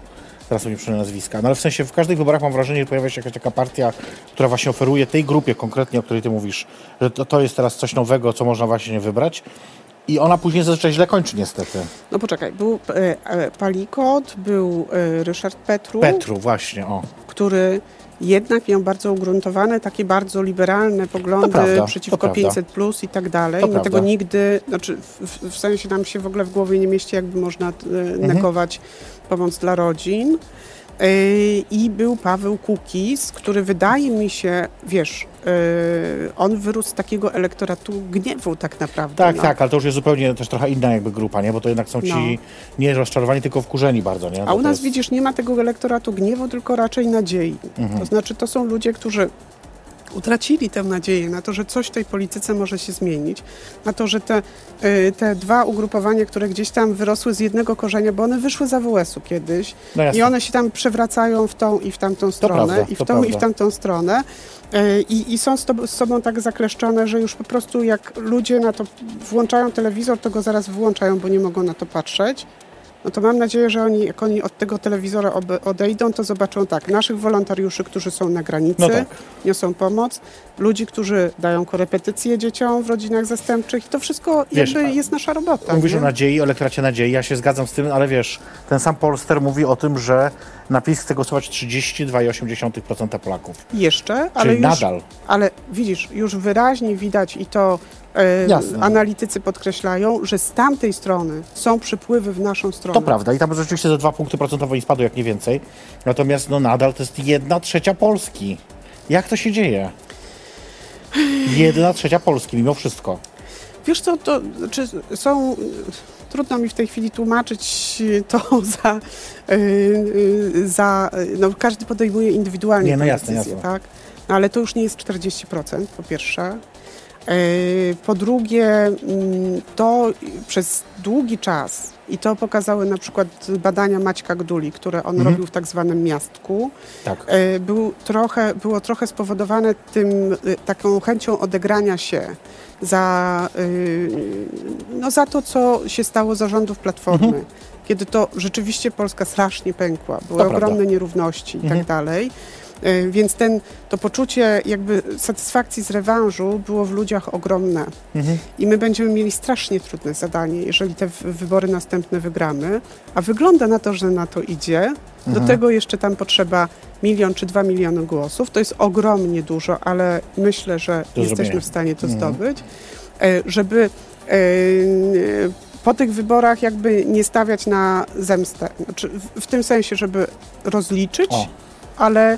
Teraz mi przypomnę nazwiska. No ale w sensie w każdych wyborach mam wrażenie, że pojawia się jakaś taka partia, która właśnie oferuje tej grupie konkretnie, o której ty mówisz, że to, to jest teraz coś nowego, co można właśnie wybrać. I ona później zazwyczaj źle kończy niestety. No poczekaj, był e, e, Palikot, był e, Ryszard Petru, Petru, właśnie, o. który jednak miał bardzo ugruntowane, takie bardzo liberalne poglądy prawda, przeciwko prawda. 500 plus i tak dalej. To Dlatego prawda. nigdy, znaczy w, w- w sensie nam się w ogóle w głowie nie mieści, jakby można e, Mhm. negować pomoc dla rodzin. E, I był Paweł Kukis, który wydaje mi się, wiesz, e, on wyrósł z takiego elektoratu gniewu tak naprawdę. Tak, no. tak, ale to już jest zupełnie też trochę inna jakby grupa, nie? Bo to jednak są ci No. nie rozczarowani, tylko wkurzeni bardzo, nie? A u nas jest... widzisz, nie ma tego elektoratu gniewu, tylko raczej nadziei. Mhm. To znaczy, to są ludzie, którzy utracili tę nadzieję na to, że coś w tej polityce może się zmienić, na to, że te, y, te dwa ugrupowania, które gdzieś tam wyrosły z jednego korzenia, bo one wyszły z AWS-u kiedyś No i one się tam przewracają w tą i w tamtą stronę, prawda, i w tą i w prawda. tamtą stronę. y, I, I są z, to, z sobą tak zakleszczone, że już po prostu jak ludzie na to włączają telewizor, to go zaraz wyłączają, bo nie mogą na to patrzeć. No to mam nadzieję, że oni, jak oni od tego telewizora odejdą, to zobaczą tak, naszych wolontariuszy, którzy są na granicy, No tak. niosą pomoc, ludzi, którzy dają korepetycje dzieciom w rodzinach zastępczych i to wszystko Wiesz, jakby jest nasza robota. Mówisz nie? o nadziei, o elektoracie nadziei, ja się zgadzam z tym, ale wiesz, ten sam Polster mówi o tym, że na PiS chce głosować 32,8% Polaków. Jeszcze, ale Czyli już, nadal. ale widzisz, już wyraźnie widać i to Jasne. analitycy podkreślają, że z tamtej strony są przypływy w naszą stronę. To prawda i tam rzeczywiście ze 2 punkty procentowe nie spadły, jak nie więcej. Natomiast no nadal to jest jedna trzecia Polski. Jak to się dzieje? Jedna trzecia Polski, mimo wszystko. Wiesz co, to znaczy są, trudno mi w tej chwili tłumaczyć to [LAUGHS] za, y, y, za no każdy podejmuje indywidualnie Nie, no jasne, decyzję, jasne. tak? No, ale to już nie jest 40% po pierwsze. Y, Po drugie, mm, to przez długi czas, i to pokazały na przykład badania Maćka Gduli, które on Mhm. robił w tak zwanym miastku, Tak. E, był trochę, było trochę spowodowane tym, y, taką chęcią odegrania się za, no, za to, co się stało za rządów Platformy. Kiedy to rzeczywiście Polska strasznie pękła, były Mhm. To prawda. ogromne nierówności i Mhm. tak dalej. E, Więc ten, to poczucie jakby satysfakcji z rewanżu było w ludziach ogromne. Mhm. I my będziemy mieli strasznie trudne zadanie, jeżeli te wybory następne wygramy. A wygląda na to, że na to idzie. Do Mhm. tego jeszcze tam potrzeba milion czy dwa miliony głosów. To jest ogromnie dużo, ale myślę, że Do jesteśmy w stanie to Mhm. zdobyć. E, Żeby e, po tych wyborach jakby nie stawiać na zemstę. Znaczy w, w tym sensie, żeby rozliczyć, O. ale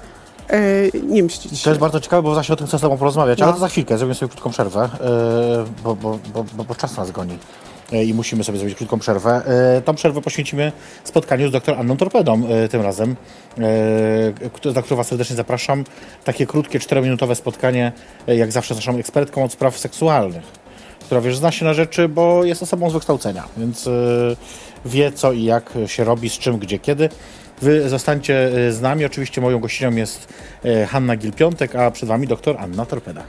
nie mścić się. To jest bardzo ciekawe, bo właśnie o tym chcę z Tobą porozmawiać, ale No. to za chwilkę, zrobimy sobie krótką przerwę, yy, bo, bo, bo, bo, czas nas goni. Yy, I musimy sobie zrobić krótką przerwę. Tą przerwę poświęcimy spotkaniu z dr Anną Torpedą tym razem, za którą Was serdecznie zapraszam. Takie krótkie, czterominutowe spotkanie, jak zawsze z naszą ekspertką od spraw seksualnych, która wiesz, zna się na rzeczy, bo jest osobą z wykształcenia, więc wie co i jak się robi, z czym, gdzie, kiedy. Wy zostańcie y, z nami. Oczywiście moją gościnią jest y, Hanna Gil-Piątek, a przed Wami doktor Anna Torpeda.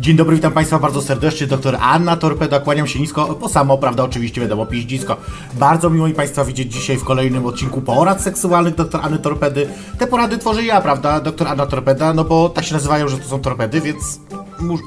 Dzień dobry, witam Państwa bardzo serdecznie. Doktor Anna Torpeda, kłaniam się nisko, po samo, prawda, oczywiście wiadomo, piździsko. Bardzo miło mi Państwa widzieć dzisiaj w kolejnym odcinku porad seksualnych doktor Anny Torpedy. Te porady tworzę ja, prawda, doktor Anna Torpeda, no bo tak się nazywają, że to są torpedy, więc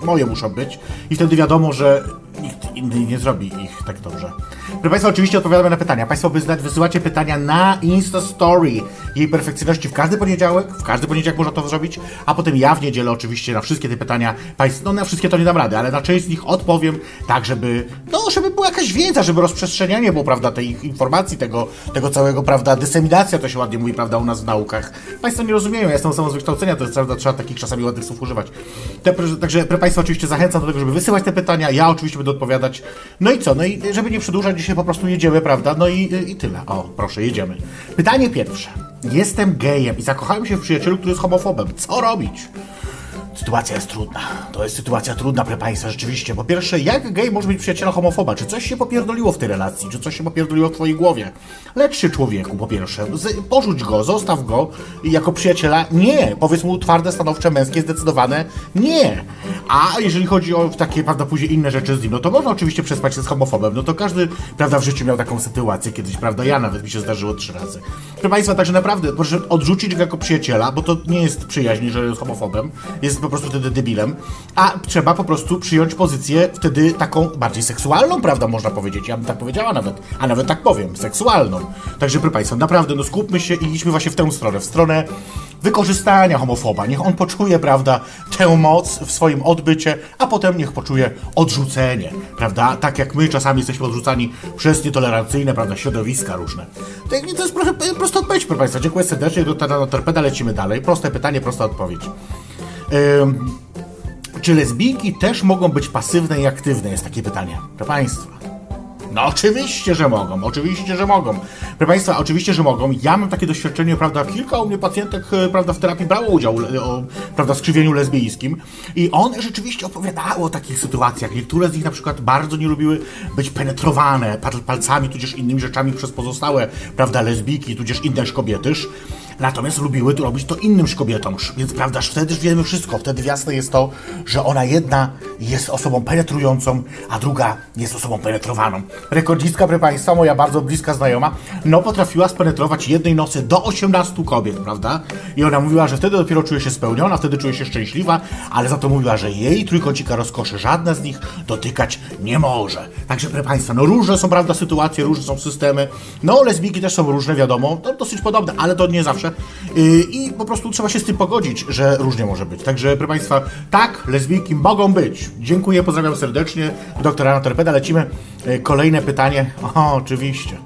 moje muszą być. I wtedy wiadomo, że nikt inny nie zrobi ich tak dobrze. Proszę Państwa, oczywiście odpowiadamy na pytania. Państwo wysyłacie pytania na Insta Story jej perfekcyjności w każdy poniedziałek. W każdy poniedziałek można to zrobić, a potem ja w niedzielę oczywiście na wszystkie te pytania Państw, no na wszystkie to nie dam rady, ale na część z nich odpowiem tak, żeby, no żeby była jakaś wiedza, żeby rozprzestrzenianie było, prawda, tej informacji, tego, tego całego, prawda, dyseminacja, to się ładnie mówi, prawda, u nas w naukach. Państwo nie rozumieją, ja jestem osobą z wykształcenia, to jest prawda, trzeba takich czasami ładnych słów używać. Te, także, Państwa, oczywiście zachęcam do tego, żeby wysyłać te pytania, ja oczywiście będę odpowiadać. No i co, no i żeby nie przedłużać, dzisiaj po prostu jedziemy, prawda, no i, i tyle. O, proszę, jedziemy. Pytanie pierwsze. Jestem gejem i zakochałem się w przyjacielu, który jest homofobem. Co robić? Sytuacja jest trudna. To jest sytuacja trudna, proszę Państwa, rzeczywiście. Po pierwsze, jak gej może być przyjacielem homofoba? Czy coś się popierdoliło w tej relacji? Czy coś się popierdoliło w Twojej głowie? Lecz się człowieku, po pierwsze. Z, porzuć go, zostaw go jako przyjaciela. Nie. Powiedz mu twarde, stanowcze, męskie, zdecydowane nie. A jeżeli chodzi o takie, prawda, później inne rzeczy z nim, no to można oczywiście przespać się z homofobem. No to każdy, prawda, w życiu miał taką sytuację kiedyś, prawda? Ja nawet mi się zdarzyło trzy razy. Proszę Państwa, także naprawdę, proszę odrzucić go jako przyjaciela, bo to nie jest przyjaźń, że jest homofobem. Jest po prostu wtedy debilem. A trzeba po prostu przyjąć pozycję wtedy taką bardziej seksualną, prawda, można powiedzieć. Ja bym tak powiedziała nawet, a nawet tak powiem, seksualną. Także, proszę Państwa, naprawdę, no skupmy się i idźmy właśnie w tę stronę, w stronę wykorzystania homofoba. Niech on poczuje, prawda, tę moc w swoim odbycie, a potem niech poczuje odrzucenie, prawda? Tak jak my czasami jesteśmy odrzucani przez nietolerancyjne, prawda, środowiska różne. To, to jest prosta odpowiedź, proszę Państwa. Dziękuję serdecznie, do torpeda lecimy dalej. Proste pytanie, prosta odpowiedź. Czy lesbijki też mogą być pasywne i aktywne? Jest takie pytanie. Proszę Państwa. No oczywiście, że mogą, oczywiście, że mogą. Proszę Państwa, oczywiście, że mogą. Ja mam takie doświadczenie, prawda, kilka u mnie pacjentek, e, prawda, w terapii brało udział o, prawda, w skrzywieniu lesbijskim i one rzeczywiście opowiadały o takich sytuacjach. Niektóre z nich na przykład bardzo nie lubiły być penetrowane pal- palcami, tudzież innymi rzeczami przez pozostałe, prawda, lesbijki, tudzież inne szkobietyż. Natomiast lubiły to robić to innym szkobietom, więc prawda, wtedy już wiemy wszystko. Wtedy jasne jest to, że ona jedna jest osobą penetrującą, a druga jest osobą penetrowaną. Rekordzistka, proszę Państwa, moja bardzo bliska znajoma, no potrafiła spenetrować jednej nocy do 18 kobiet, prawda? I ona mówiła, że wtedy dopiero czuje się spełniona, wtedy czuje się szczęśliwa, ale za to mówiła, że jej trójkącika rozkoszy żadna z nich dotykać nie może. Także, proszę Państwa, no różne są, prawda, sytuacje, różne są systemy. No, lesbijki też są różne, wiadomo, no, dosyć podobne, ale to nie zawsze. Yy, I po prostu trzeba się z tym pogodzić, że różnie może być. Także, proszę Państwa, tak, lesbijki mogą być. Dziękuję, pozdrawiam serdecznie. Doktora Anna Torpeda, lecimy. Yy, Kolejne pytanie. [LAUGHS] O, oczywiście.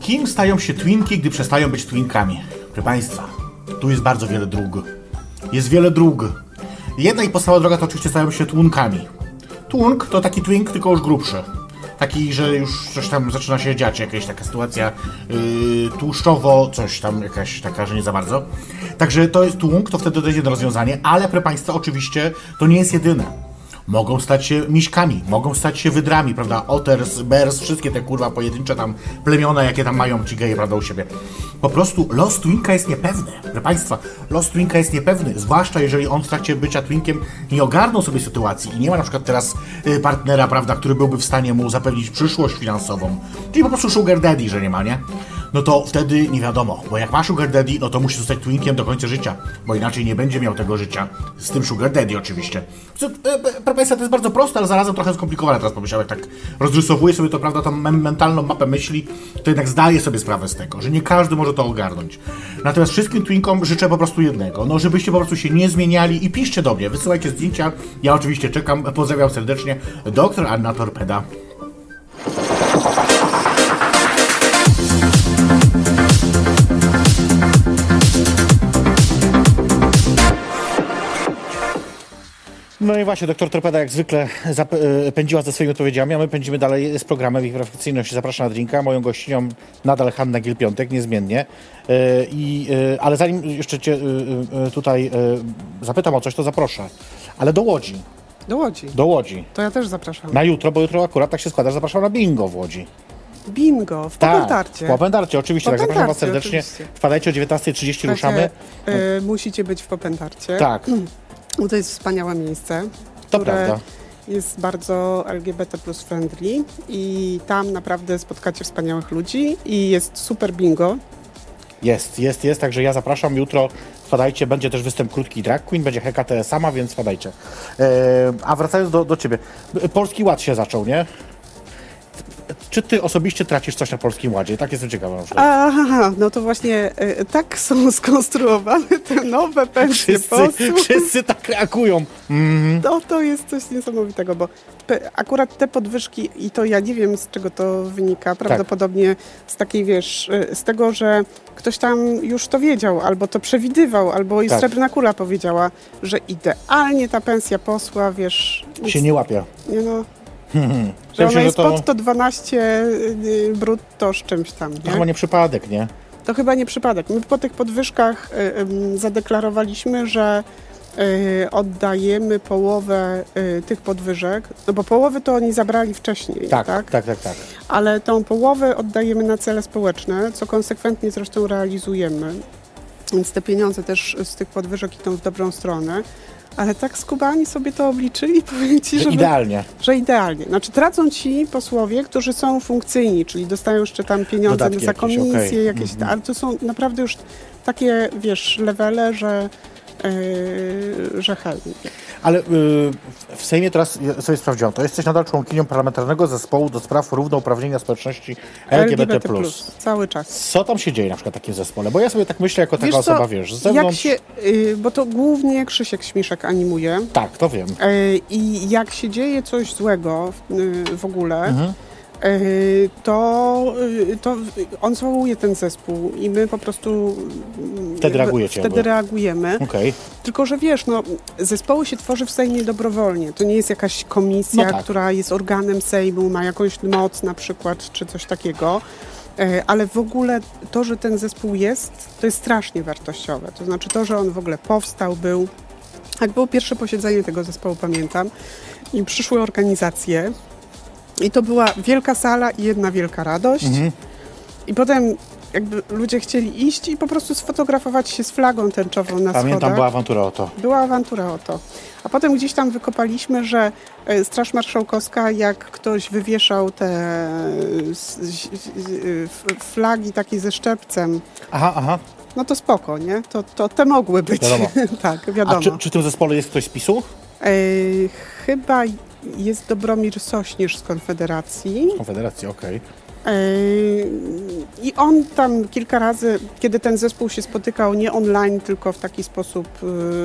Kim stają się twinki, gdy przestają być twinkami? Proszę Państwa, tu jest bardzo wiele dróg. Jest wiele dróg. Jedna i podstawowa droga to oczywiście stają się tłunkami. Twunk to taki twink, tylko już grubszy. Taki, że już coś tam zaczyna się dziać, jakaś taka sytuacja yy, tłuszczowo, coś tam, jakaś taka, że nie za bardzo. Także to jest tłunk, to wtedy to jest jedno rozwiązanie, ale proszę Państwa, oczywiście to nie jest jedyne mogą stać się miśkami, mogą stać się wydrami, prawda? Otters, bears, wszystkie te kurwa pojedyncze tam plemiona, jakie tam mają ci geje, prawda, u siebie. Po prostu los Twinka jest niepewny, proszę Państwa, los Twinka jest niepewny, zwłaszcza jeżeli on w trakcie bycia Twinkiem nie ogarnął sobie sytuacji i nie ma na przykład teraz y, partnera, prawda, który byłby w stanie mu zapewnić przyszłość finansową, czyli po prostu sugar daddy, że nie ma, nie? No to wtedy nie wiadomo, bo jak ma Sugar Daddy, no to musi zostać twinkiem do końca życia, bo inaczej nie będzie miał tego życia. Z tym Sugar Daddy oczywiście. Proszę Państwa, to jest bardzo proste, ale zarazem trochę skomplikowane. Teraz pomyślałem, jak tak rozrysowuję sobie to, prawda, tą mentalną mapę myśli, to jednak zdaję sobie sprawę z tego, że nie każdy może to ogarnąć. Natomiast wszystkim twinkom życzę po prostu jednego, no żebyście po prostu się nie zmieniali i piszcie do mnie, wysyłajcie zdjęcia, ja oczywiście czekam, pozdrawiam serdecznie, doktor Anna Torpeda. No i właśnie, doktor Torpeda jak zwykle e, pędziła ze swoimi odpowiedziami, a my pędzimy dalej z programem ich perfekcyjności. Zapraszam na drinka. Moją gościnią nadal Hanna Gil-Piątek, niezmiennie. E, I, e, ale zanim jeszcze cię tutaj zapytam o coś, to zaproszę. Ale do Łodzi. Do Łodzi. Do Łodzi. To ja też zapraszam. Na jutro, bo jutro akurat tak się składa, że zapraszam na bingo w Łodzi. Bingo, w tak, Popętarcie. w Popętarcie, oczywiście. Tak, zapraszam Was serdecznie. Oczywiście. Wpadajcie o 19.30, ruszamy. Yy, musicie być w Popętarcie. Tak. Bo to jest wspaniałe miejsce, to które prawda. jest bardzo LGBT plus friendly i tam naprawdę spotkacie wspaniałych ludzi i jest super bingo. Jest, jest, jest, także ja zapraszam jutro, wpadajcie, będzie też występ krótki drag queen, będzie Hekate sama, więc wpadajcie. E, a wracając do, do Ciebie, Polski Ład się zaczął, nie? Czy ty osobiście tracisz coś na Polskim Ładzie? Tak jestem ciekawa. Aha, no to właśnie y, tak są [LAUGHS] skonstruowane te nowe pensje wszyscy, posłów. Wszyscy tak reagują. Mm. No to jest coś niesamowitego, bo akurat te podwyżki, i to ja nie wiem z czego to wynika, prawdopodobnie tak. z takiej, wiesz, y, z tego, że ktoś tam już to wiedział, albo to przewidywał, albo i tak. Srebrna Kula powiedziała, że idealnie ta pensja posła, wiesz... Się nie łapie. Nie no, Hmm. Że ona jest to... pod to 12 y, brutto z czymś tam. Nie? To chyba nie przypadek, nie? To chyba nie przypadek. My po tych podwyżkach y, zadeklarowaliśmy, że y, oddajemy połowę tych podwyżek, no bo połowy to oni zabrali wcześniej, tak? Tak, tak, tak. tak. Ale tą połowę oddajemy na cele społeczne, co konsekwentnie zresztą realizujemy. Więc te pieniądze też z tych podwyżek idą w dobrą stronę. Ale tak skubani sobie to obliczyli, [LAUGHS] powiem ci, że żeby, idealnie. Że idealnie. Znaczy tracą ci posłowie, którzy są funkcyjni, czyli dostają jeszcze tam pieniądze Dodatki za komisję, jakieś, okay. jakieś mm -hmm. ale to są naprawdę już takie, wiesz, levele, że Yy, że chętnie. Ale yy, w Sejmie teraz sobie sprawdziłam, to jesteś nadal członkinią parlamentarnego zespołu do spraw równouprawnienia społeczności LGBT+. LGBT+. Cały czas. Co tam się dzieje na przykład w takim zespole? Bo ja sobie tak myślę jako taka wiesz osoba, co, wiesz, z zewnątrz... Jak się, yy, bo to głównie Krzysiek Śmiszek animuje. Tak, to wiem. Yy, I jak się dzieje coś złego w, yy, w ogóle... Mhm to, e, to on zwołuje ten zespół i my po prostu wtedy, reagujecie, wtedy reagujemy. Okay. Tylko, że wiesz, no, zespoły się tworzy w Sejmie dobrowolnie. To nie jest jakaś komisja, no tak. która jest organem Sejmu, ma jakąś moc na przykład, czy coś takiego. E, ale w ogóle to, że ten zespół jest, to jest strasznie wartościowe. To znaczy to, że on w ogóle powstał, był. Jak było pierwsze posiedzenie tego zespołu, pamiętam, i przyszły organizacje, i to była wielka sala i jedna wielka radość. Mhm. I potem jakby ludzie chcieli iść i po prostu sfotografować się z flagą tęczową na Pamiętam, schodach. była awantura o to. Była awantura o to. A potem gdzieś tam wykopaliśmy, że e, Straż Marszałkowska, jak ktoś wywieszał te flagi takie ze szczepcem, aha, aha. no to spoko, nie? To, to te mogły być. Wiadomo. [LAUGHS] tak, wiadomo. A czy, czy w tym zespole jest ktoś z PiSu? E, chyba jest Dobromir Sośnierz z Konfederacji. Konfederacji, okej. Okay. I on tam kilka razy, kiedy ten zespół się spotykał nie online, tylko w taki sposób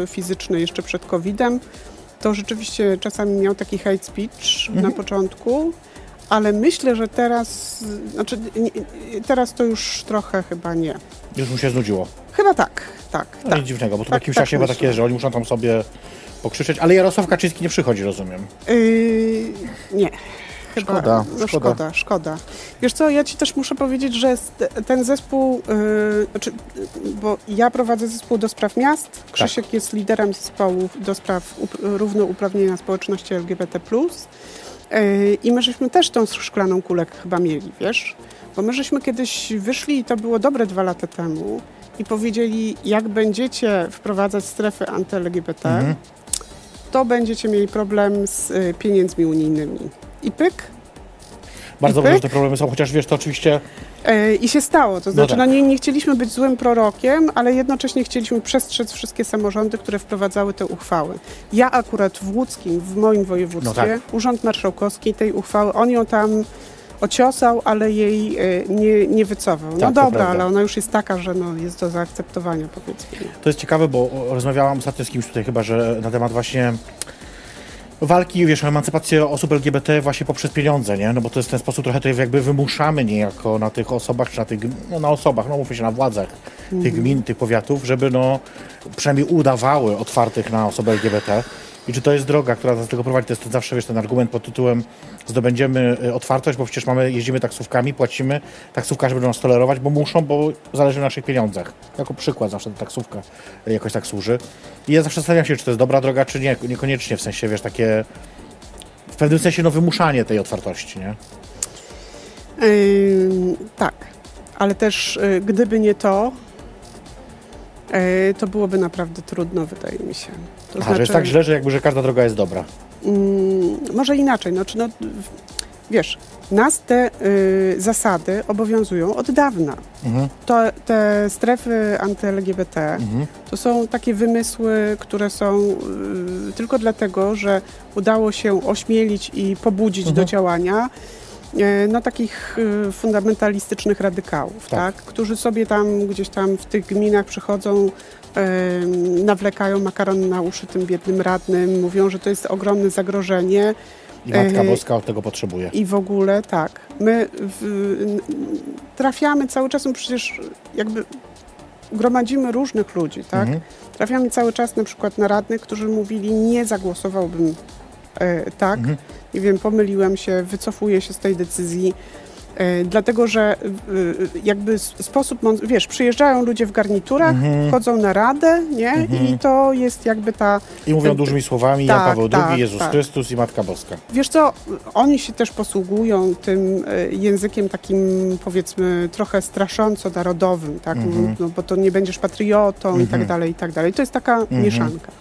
y, fizyczny jeszcze przed COVID-em, to rzeczywiście czasami miał taki hate speech mhm. na początku, ale myślę, że teraz, znaczy teraz to już trochę chyba nie. Już mu się znudziło. Chyba tak, tak. No tak. nic dziwnego, bo to Tak, w jakimś tak czasie chyba myślę. takie, że oni muszą tam sobie pokrzyczeć, ale Jarosław Kaczyński nie przychodzi, rozumiem. Yy, nie. Chyba, Szkoda, no szkoda. szkoda, szkoda. Wiesz co, ja ci też muszę powiedzieć, że ten zespół, yy, znaczy, yy, bo ja prowadzę zespół do spraw miast, Tak. Krzysiek jest liderem zespołu do spraw up- równouprawnienia społeczności LGBT+. Yy, I my żeśmy też tą szklaną kulę chyba mieli, wiesz? Bo my żeśmy kiedyś wyszli, i to było dobre dwa lata temu, i powiedzieli, jak będziecie wprowadzać strefy anty-LGBT, Mhm. To będziecie mieli problem z y, pieniędzmi unijnymi. I pyk. Bardzo I dobrze, że te problemy są, chociaż wiesz, to oczywiście E, I się stało. To znaczy, tak. no nie, nie chcieliśmy być złym prorokiem, ale jednocześnie chcieliśmy przestrzec wszystkie samorządy, które wprowadzały te uchwały. Ja akurat w łódzkim, w moim województwie, No tak. Urząd Marszałkowski tej uchwały, on ją tam ociosał, ale jej e, nie, nie wycofał. No Tak, dobra, ale ona już jest taka, że no, jest do zaakceptowania, powiedzmy. To jest ciekawe, bo rozmawiałam ostatnio z kimś tutaj chyba, że na temat właśnie walki, wiesz, o emancypację osób LGBT właśnie poprzez pieniądze, nie? No bo to jest w ten sposób trochę to jakby wymuszamy niejako na tych osobach, czy na tych, no na osobach, no mówmy się, na władzach tych gmin, tych powiatów, żeby no przynajmniej udawały otwartych na osoby LGBT. I czy to jest droga, która nas do tego prowadzi? To jest zawsze, wiesz, ten argument pod tytułem zdobędziemy y, otwartość, bo przecież mamy, jeździmy taksówkami, płacimy, taksówkarze będą nas tolerować, bo muszą, bo zależy na naszych pieniądzach. Jako przykład zawsze ta taksówka y, jakoś tak służy. I ja zawsze zastanawiam się, czy to jest dobra droga, czy nie. Niekoniecznie, w sensie, wiesz, takie w pewnym sensie no wymuszanie tej otwartości, nie? Ym, tak, ale też y, gdyby nie to, y, to byłoby naprawdę trudno, wydaje mi się. To Aha, że jest tak źle, że jakby, że każda droga jest dobra. Mm, może inaczej, no, czy no, wiesz, nas te y, zasady obowiązują od dawna. Mhm. To, te strefy anty-LGBT Mhm. to są takie wymysły, które są y, tylko dlatego, że udało się ośmielić i pobudzić Mhm. do działania y, no, takich fundamentalistycznych radykałów, Tak. tak. którzy sobie tam gdzieś tam w tych gminach przychodzą, nawlekają makaron na uszy tym biednym radnym, mówią, że to jest ogromne zagrożenie I Matka Boska od tego potrzebuje. i w ogóle tak. My w, trafiamy cały czas, no przecież jakby gromadzimy różnych ludzi, tak? Mhm. Trafiamy cały czas na przykład na radnych, którzy mówili, nie zagłosowałbym e, tak, Mhm. nie wiem, pomyliłem się, wycofuję się z tej decyzji, dlatego że e, jakby s- sposób, wiesz, przyjeżdżają ludzie w garniturach, Mhm. chodzą na radę, nie? Mhm. I to jest jakby ta, I mówią ten- dużymi słowami Jan tak, Paweł tak, II, Jezus tak. Chrystus i Matka Boska. wiesz co, oni się też posługują tym e, językiem takim, powiedzmy, trochę strasząco narodowym, tak? Mhm. No, bo to nie będziesz patriotą i tak Mhm. dalej, i tak dalej. To jest taka mieszanka.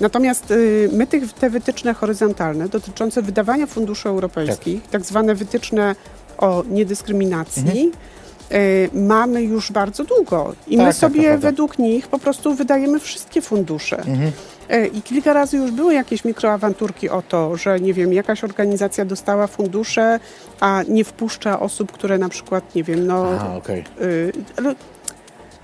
Natomiast y, my tych, te wytyczne horyzontalne dotyczące wydawania funduszy europejskich, tak, zwane wytyczne o niedyskryminacji, y, mamy już bardzo długo. I Mhm. Tak, my tak, sobie prawda. według nich po prostu wydajemy wszystkie fundusze. Mhm. E, I kilka razy już były jakieś mikroawanturki o to, że nie wiem, jakaś organizacja dostała fundusze, a nie wpuszcza osób, które na przykład, nie wiem, no. Aha, okej. y,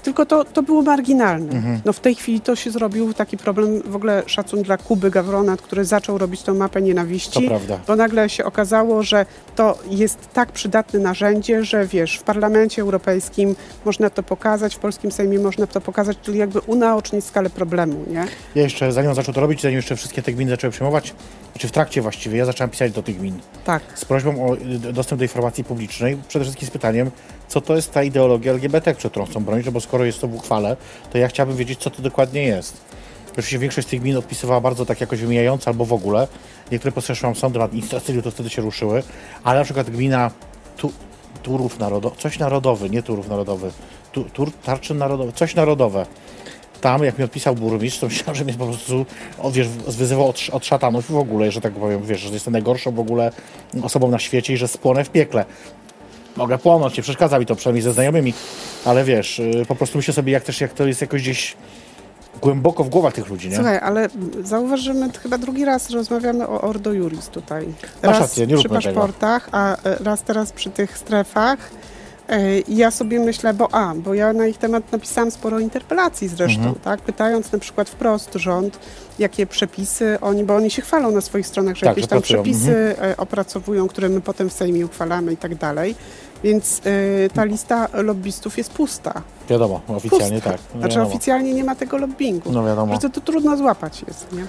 tylko to, to było marginalne. Mhm. No w tej chwili to się zrobił taki problem, w ogóle szacun dla Kuby Gawrona, który zaczął robić tą mapę To nienawiści. prawda. Bo nagle się okazało, że to jest tak przydatne narzędzie, że wiesz, w Parlamencie Europejskim można to pokazać, w polskim Sejmie można to pokazać, czyli jakby unaocznić skalę problemu, nie? Ja jeszcze, zanim zaczął to robić, zanim jeszcze wszystkie te gminy zaczęły przyjmować, czy w trakcie właściwie, ja zacząłem pisać do tych gmin Tak. z prośbą o dostęp do informacji publicznej, przede wszystkim z pytaniem, co to jest ta ideologia LGBT, którą chcą bronić, no bo skoro jest to w uchwale, to ja chciałbym wiedzieć, co to dokładnie jest. Oczywiście większość z tych gmin odpisywała bardzo tak jakoś wymijająco albo w ogóle. Niektóre postrzeżą sądem administracyjnym, to wtedy się ruszyły, ale na przykład gmina tu, Turów Narodowy, coś narodowy, nie Turów Narodowy, tu, tur, Tarczyn Narodowy, coś narodowe. Tam, jak mi odpisał burmistrz, to myślałem, że mnie po prostu o, wiesz, wyzywał od, od szatanów w ogóle, że tak powiem, wiesz, że jestem najgorszą w ogóle osobą na świecie i że spłonę w piekle. Mogę płonąć, nie przeszkadza mi to, przynajmniej ze znajomymi, ale wiesz, y, po prostu myślę sobie, jak też, jak to jest jakoś gdzieś głęboko w głowach tych ludzi, nie? Słuchaj, ale zauważ, że my chyba drugi raz rozmawiamy o Ordo Juris tutaj. Raz rację, nie przy róbmy tego. paszportach, a e, raz teraz przy tych strefach. E, I ja sobie myślę, bo a, bo ja na ich temat napisałam sporo interpelacji zresztą, Mhm. tak? Pytając na przykład wprost rząd, jakie przepisy oni, bo oni się chwalą na swoich stronach, że Tak, jakieś tam przepisy e, opracowują, które my potem w Sejmie uchwalamy i tak dalej. Więc e, ta lista lobbystów jest pusta. Wiadomo, oficjalnie pusta. tak. No Znaczy wiadomo. oficjalnie nie ma tego lobbingu. No wiadomo. Że to, to trudno złapać jest, nie?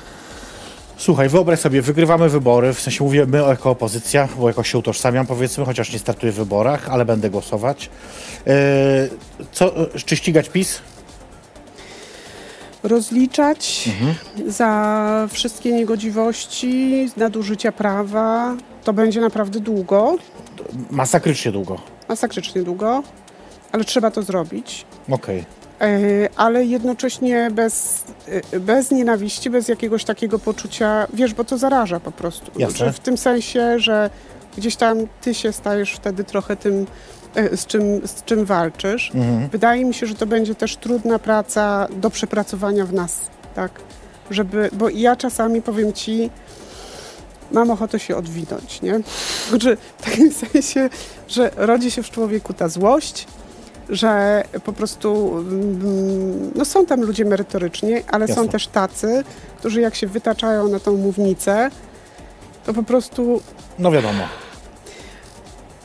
Słuchaj, wyobraź sobie, wygrywamy wybory, w sensie mówię my jako opozycja, bo jakoś się utożsamiam powiedzmy, chociaż nie startuję w wyborach, ale będę głosować. Yy, co, czy ścigać PiS? rozliczać Mhm. za wszystkie niegodziwości, nadużycia prawa. To będzie naprawdę długo, Masakrycznie długo. masakrycznie długo, ale trzeba to zrobić. Okej. E, Ale jednocześnie bez, e, bez nienawiści, bez jakiegoś takiego poczucia, wiesz, bo to zaraża po prostu. Jasne. W tym sensie, że gdzieś tam ty się stajesz wtedy trochę tym, e, z czym, z czym walczysz. Mhm. Wydaje mi się, że to będzie też trudna praca do przepracowania w nas, tak? Żeby, bo ja czasami powiem ci, mam ochotę się odwinąć, nie? Znaczy, w takim [LAUGHS] sensie, że rodzi się w człowieku ta złość, że po prostu mm, no są tam ludzie merytoryczni, ale są Jasne. też tacy, którzy jak się wytaczają na tą mównicę, to po prostu No wiadomo.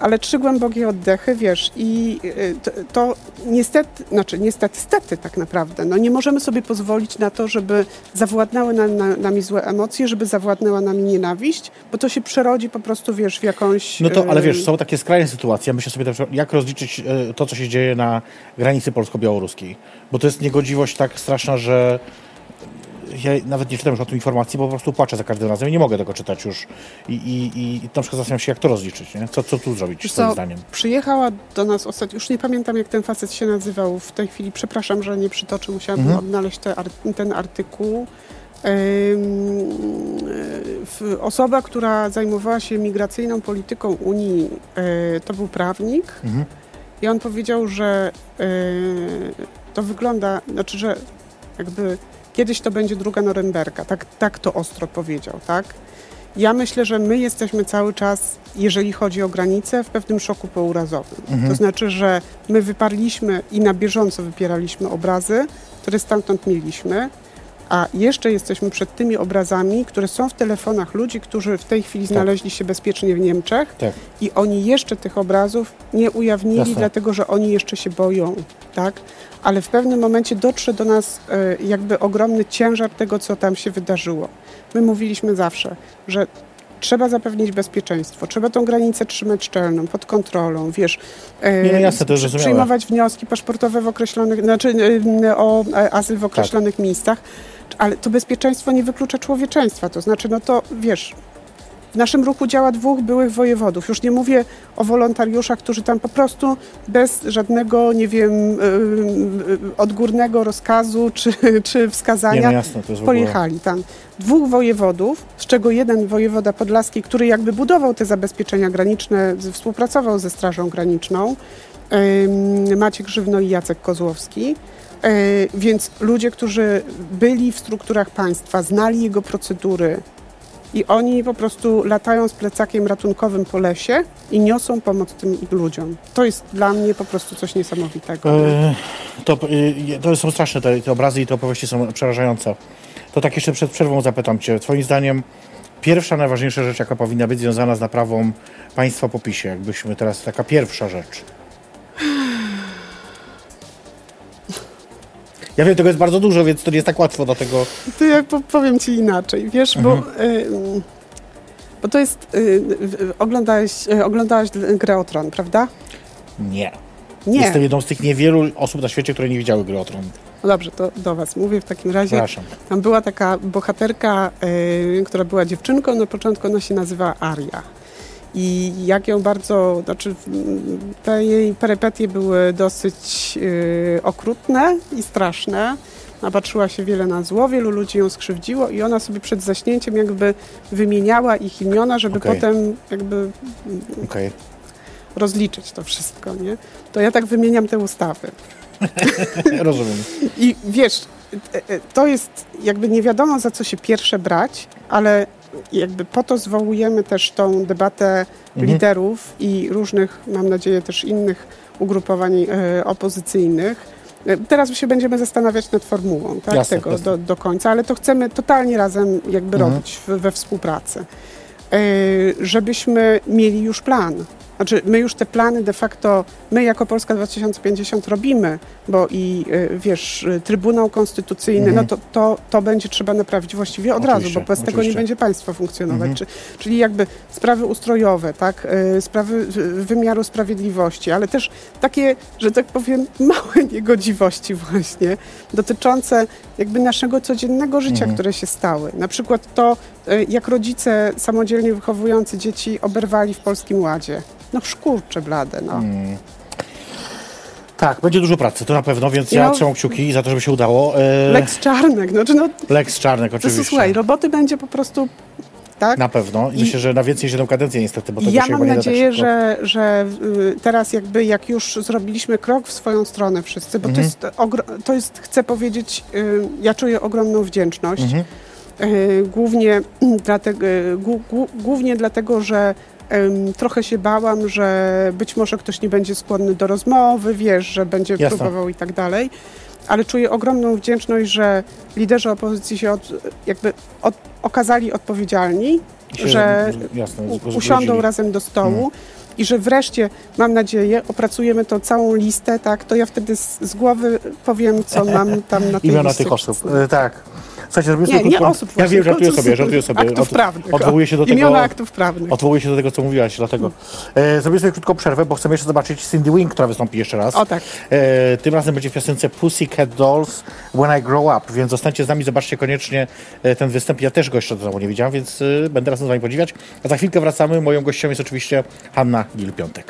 Ale trzy głębokie oddechy, wiesz, i y, to, to niestety, znaczy niestety, stety tak naprawdę, no nie możemy sobie pozwolić na to, żeby zawładnęły na, na, nami złe emocje, żeby zawładnęła nami nienawiść, bo to się przerodzi po prostu, wiesz, w jakąś... No to, ale y, wiesz, są takie skrajne sytuacje. Myślę sobie, na przykład, jak rozliczyć e, to, co się dzieje na granicy polsko-białoruskiej. Bo to jest niegodziwość tak straszna, że ja nawet nie czytam już o tym informacji, bo po prostu płaczę za każdym razem i nie mogę tego czytać już. I, i, i, i na przykład zastanawiam się, jak to rozliczyć, nie? Co, co tu zrobić, Wiesz swoim co, zdaniem. Przyjechała do nas ostatnio, już nie pamiętam jak ten facet się nazywał w tej chwili, przepraszam, że nie przytoczę, musiałabym Mhm. odnaleźć te, ten artykuł. Osoba, która zajmowała się migracyjną polityką Unii, y, to był prawnik Mhm. i on powiedział, że y, to wygląda, znaczy, że jakby kiedyś to będzie druga Norymberga, tak, tak to ostro powiedział, tak? Ja myślę, że my jesteśmy cały czas, jeżeli chodzi o granice, w pewnym szoku pourazowym. Mhm. To znaczy, że my wyparliśmy i na bieżąco wypieraliśmy obrazy, które stamtąd mieliśmy, a jeszcze jesteśmy przed tymi obrazami, które są w telefonach ludzi, którzy w tej chwili znaleźli się bezpiecznie w Niemczech Tak. i oni jeszcze tych obrazów nie ujawnili, Jasne. dlatego że oni jeszcze się boją, tak? Ale w pewnym momencie dotrze do nas e, jakby ogromny ciężar tego, co tam się wydarzyło. My mówiliśmy zawsze, że trzeba zapewnić bezpieczeństwo, trzeba tą granicę trzymać szczelną, pod kontrolą, wiesz. e, Nie, no jasne, to przy-. Przyjmować wnioski paszportowe w określonych, znaczy e, o e, azyl w określonych miejscach, ale to bezpieczeństwo nie wyklucza człowieczeństwa, to znaczy, no to wiesz, w naszym ruchu działa dwóch byłych wojewodów. Już nie mówię o wolontariuszach, którzy tam po prostu bez żadnego, nie wiem, y, y, odgórnego rozkazu czy, [LAUGHS] czy Nie, no wskazania jasne, pojechali tam. Dwóch wojewodów, z czego jeden wojewoda podlaski, który jakby budował te zabezpieczenia graniczne, współpracował ze Strażą Graniczną, Maciek Żywno i Jacek Kozłowski. Y, Więc ludzie, którzy byli w strukturach państwa, znali jego procedury i oni po prostu latają z plecakiem ratunkowym po lesie i niosą pomoc tym ludziom. To jest dla mnie po prostu coś niesamowitego. E, To, e, to są straszne te, te obrazy i te opowieści są przerażające. To tak jeszcze przed przerwą zapytam Cię. Twoim zdaniem pierwsza, najważniejsza rzecz, jaka powinna być związana z naprawą państwa po PiSie, jakbyśmy teraz, taka pierwsza rzecz. [LAUGHS] Ja wiem, tego jest bardzo dużo, więc to nie jest tak łatwo do tego. To ja po- powiem ci inaczej, wiesz, bo, y, bo to jest, y, oglądałeś, y, oglądałaś grę o Tron, prawda? Nie. Nie. Jestem jedną z tych niewielu osób na świecie, które nie widziały gry o Tron. No dobrze, to do was mówię w takim razie. Przepraszam. Tam była taka bohaterka, y, która była dziewczynką, na początku ona się nazywała Aria. I jak ją bardzo, znaczy te jej perypetie były dosyć y, okrutne i straszne. Napatrzyła się wiele na zło, wielu ludzi ją skrzywdziło i ona sobie przed zaśnięciem jakby wymieniała ich imiona, żeby Okej. potem jakby Okej. rozliczyć to wszystko, nie? To ja tak wymieniam te ustawy. [LAUGHS] Rozumiem. I wiesz, e, e, to jest jakby nie wiadomo za co się pierwsze brać, ale jakby po to zwołujemy też tą debatę Mhm. liderów i różnych, mam nadzieję, też innych ugrupowań e, opozycyjnych. E, Teraz się będziemy zastanawiać nad formułą tak, Jasne, tego jasne. do, do końca, ale to chcemy totalnie razem jakby Mhm. robić we współpracy. E, żebyśmy mieli już plan. Znaczy, my już te plany de facto, my jako Polska 2050 robimy, bo i e, wiesz, e, Trybunał Konstytucyjny, Mhm. no to, to, to będzie trzeba naprawić właściwie od razu, Oczywiście, bo bez tego nie oczywiście. będzie państwo funkcjonować. Mhm. Czy, czyli jakby sprawy ustrojowe, tak, e, sprawy y, wymiaru sprawiedliwości, ale też takie, że tak powiem, [LAUGHS] małe niegodziwości właśnie, dotyczące jakby naszego codziennego życia, Mhm. które się stały. Na przykład to, jak rodzice samodzielnie wychowujący dzieci oberwali w Polskim Ładzie. No szkurcze blade, no. Mm. Tak, będzie dużo pracy, to na pewno, więc ja No. trzymam kciuki za to, żeby się udało. E, Lex Czarnek, no, czy no Lex Czarnek to, oczywiście. to, słuchaj, roboty będzie po prostu, tak? Na pewno. I I- myślę, że na więcej niż jedną kadencję niestety, bo tego Ja się mam tak nadzieję, szybko. że, że y, teraz jakby jak już zrobiliśmy krok w swoją stronę wszyscy, bo Mhm. to, jest to jest, chcę powiedzieć, y, ja czuję ogromną wdzięczność. Mhm. Y, Głównie [CLEARS THROAT] dlatego, głównie dlatego, że trochę się bałam, że być może ktoś nie będzie skłonny do rozmowy, wiesz, że będzie Jasne. próbował i tak dalej. Ale czuję ogromną wdzięczność, że liderzy opozycji się od, jakby od, okazali odpowiedzialni, się, że jasne, usiądą razem do stołu Mhm. i że wreszcie, mam nadzieję, opracujemy tą całą listę, tak, to ja wtedy z, z głowy powiem, co mam tam na tej Imiona liście tych osób. E, tak. Słuchajcie, zrobimy Nie, sobie nie osób Ja wiem, żartuję sobie, żartuję sobie. Aktów Od- prawnych. Odwołuję się do tego... Imiona aktów prawnych. Odwołuję się do tego, co mówiłaś, dlatego. E, zrobię sobie krótką przerwę, bo chcemy jeszcze zobaczyć Cindy Wing, która wystąpi jeszcze raz. O tak. E, tym razem będzie w piosence Pussycat Dolls When I Grow Up, więc zostańcie z nami, zobaczcie koniecznie e, ten występ. Ja też go jeszcze do domu nie widziałem, więc e, będę razem z wami podziwiać. A za chwilkę wracamy. Moją gościem jest oczywiście Hanna Gil-Piątek.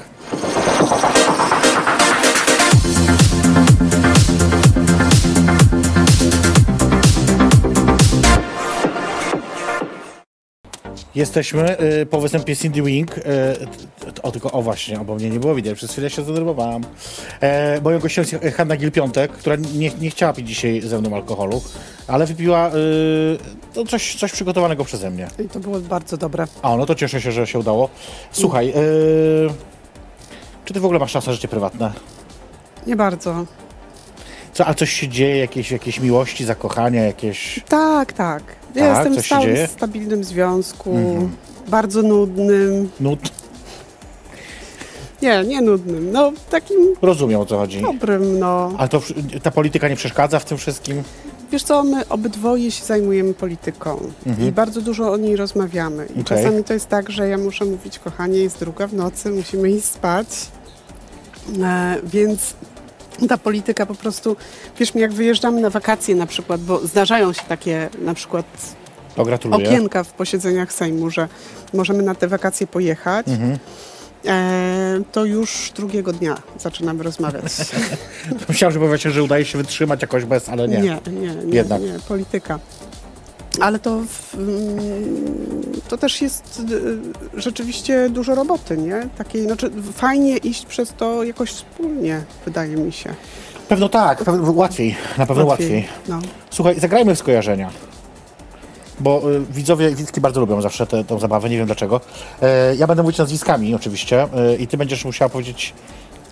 Jesteśmy y, po występie Cindy Wing. Y, o, tylko, o właśnie, bo mnie nie było widać, przez chwilę się zdenerwowałam. E, moją gościem jest Hanna Gil-Piątek, która nie, nie chciała pić dzisiaj ze mną alkoholu, ale wypiła y, no coś, coś przygotowanego przeze mnie. I to było bardzo dobre. A, no to cieszę się, że się udało. Słuchaj, y, czy ty w ogóle masz czas na życie prywatne? Nie bardzo. Co, a coś się dzieje, jakieś, jakieś miłości, zakochania, jakieś... Tak, tak. Ja Tak? jestem w stałym, stabilnym związku, Mhm. bardzo nudnym. Nut? Nie, nie nudnym. No, takim Rozumiem, o co chodzi. dobrym, no. Ale to, ta polityka nie przeszkadza w tym wszystkim? Wiesz co, my obydwoje się zajmujemy polityką Mhm. i bardzo dużo o niej rozmawiamy. I Okej. czasami to jest tak, że ja muszę mówić, kochanie, jest druga w nocy, musimy iść spać. E, więc ta polityka po prostu, wiesz mi, jak wyjeżdżamy na wakacje na przykład, bo zdarzają się takie na przykład okienka w posiedzeniach Sejmu, że możemy na te wakacje pojechać. Mhm. E, to już drugiego dnia zaczynamy rozmawiać. [LAUGHS] Myślałem, że powiecie, że udaje się wytrzymać jakoś bez, ale nie. Nie, nie, nie, Jednak. nie polityka. Ale to, mm, to też jest y, rzeczywiście dużo roboty, nie? Takiej, znaczy fajnie iść przez to jakoś wspólnie, wydaje mi się. Pewno tak, pewno łatwiej, na pewno łatwiej. No. Słuchaj, zagrajmy w skojarzenia. Bo y, widzowie widzki bardzo lubią zawsze tę tę zabawę, nie wiem dlaczego. E, ja będę mówić nazwiskami oczywiście e, i ty będziesz musiała powiedzieć,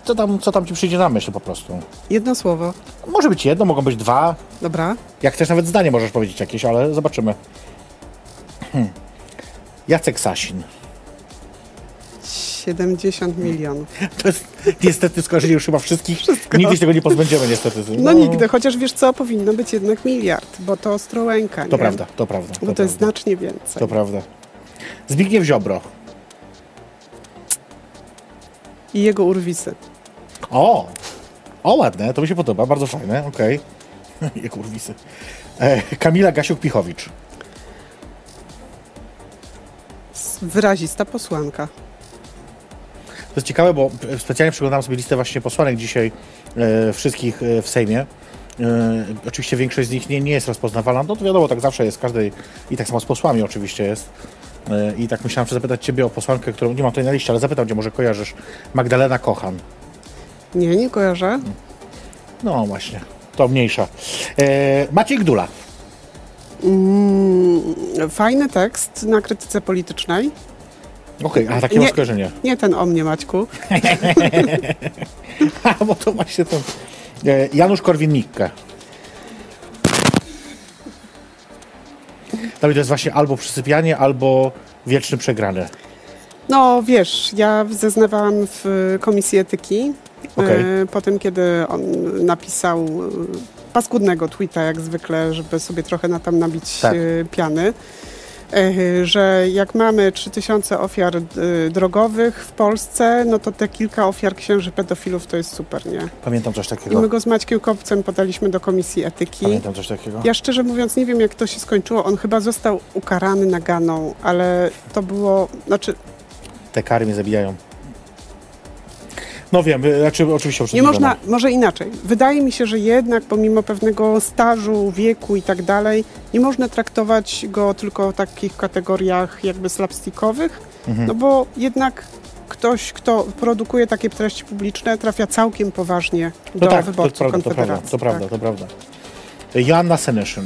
co tam, co tam ci przyjdzie na myśl po prostu. Jedno słowo. Może być jedno, mogą być dwa. Dobra. Jak chcesz nawet zdanie możesz powiedzieć jakieś, ale zobaczymy. Hmm. Jacek Sasin. 70 milionów. [LAUGHS] To jest niestety skojarzenie już chyba wszystkich. Nigdy się tego nie pozbędziemy niestety. No, nigdy, chociaż wiesz co, powinno być jednak miliard, bo to Ostrołęka, To nie? prawda, to prawda. Bo to jest prawda. znacznie więcej. To prawda. Zbigniew Ziobro. I jego urwisy. O! O, ładne, to mi się podoba, bardzo fajne, okej. [LAUGHS] Jak urwisy. E, Kamila Gasiuk-Pichowicz. Wyrazista posłanka. To jest ciekawe, bo specjalnie przeglądałem sobie listę właśnie posłanek dzisiaj e, wszystkich e, w Sejmie. E, oczywiście większość z nich nie, nie jest rozpoznawalna, no to wiadomo, tak zawsze jest każdej i tak samo z posłami oczywiście jest. E, I tak myślałem, że zapytać Ciebie o posłankę, którą nie mam tutaj na liście, ale zapytam Cię, może kojarzysz. Magdalena Kochan. Nie, nie kojarzę. No właśnie, to mniejsza. E, Maciej Gdula. Mm, fajny tekst na krytyce politycznej. Okej, a takie Nie. masz. Nie ten o mnie, Maćku. [LAUGHS] A, bo to właśnie to... E, Janusz Korwin-Mikke. Dla mnie to jest właśnie albo przysypianie, albo wieczny przegrany. No wiesz, ja zeznawałam w komisji etyki E, po tym, kiedy on napisał e, paskudnego tweeta, jak zwykle, żeby sobie trochę na tam nabić Tak. e, piany. e, Że jak mamy 3000 ofiar drogowych w Polsce, no to te kilka ofiar księży pedofilów to jest super, nie? Pamiętam coś I takiego. my go z Maćkiem Kopcem podaliśmy do komisji etyki. Pamiętam coś takiego. Ja szczerze mówiąc nie wiem, jak to się skończyło. On chyba został ukarany naganą, ale to było, znaczy Te kary mnie zabijają. No wiem, y, znaczy oczywiście nie można, może inaczej. Wydaje mi się, że jednak pomimo pewnego stażu, wieku i tak dalej, nie można traktować go tylko w takich kategoriach jakby slapstickowych, Mhm. no bo jednak ktoś, kto produkuje takie treści publiczne, trafia całkiem poważnie No do tak, wyborców to prawda, Konfederacji. to prawda, tak. to prawda. Joanna Senyszyn.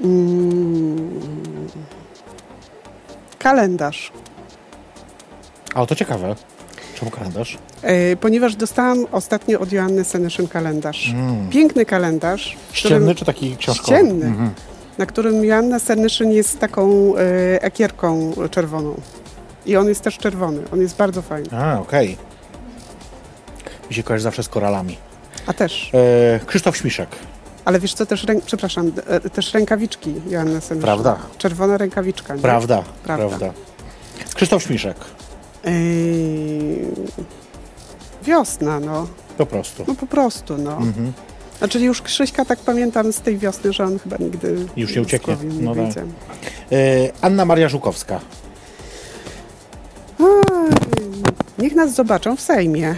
Mm. Kalendarz. A, to ciekawe. Czemu kalendarz? E, ponieważ dostałam ostatnio od Joanny Senyszyn kalendarz. Mm. Piękny kalendarz. w którym- Ścienny czy taki książkowy? Ścienny. Mhm. na którym Joanna Senyszyn jest taką e, ekierką czerwoną. I on jest też czerwony. On jest bardzo fajny. A, okej. Mi się kojarzy zawsze z koralami. A też. E, Krzysztof Śmiszek. Ale wiesz co, też, rę, przepraszam, e, też rękawiczki Joanny Senyszyn. Prawda. Czerwona rękawiczka. Prawda, Prawda. prawda. Krzysztof Śmiszek. Ej, wiosna, no. Po prostu. No po prostu, no. Mhm. Znaczy już Krzyśka tak pamiętam z tej wiosny, że on chyba nigdy Już nie ucieknie. nie No tak. E, Anna Maria Żukowska. Oj, Niech nas zobaczą w Sejmie.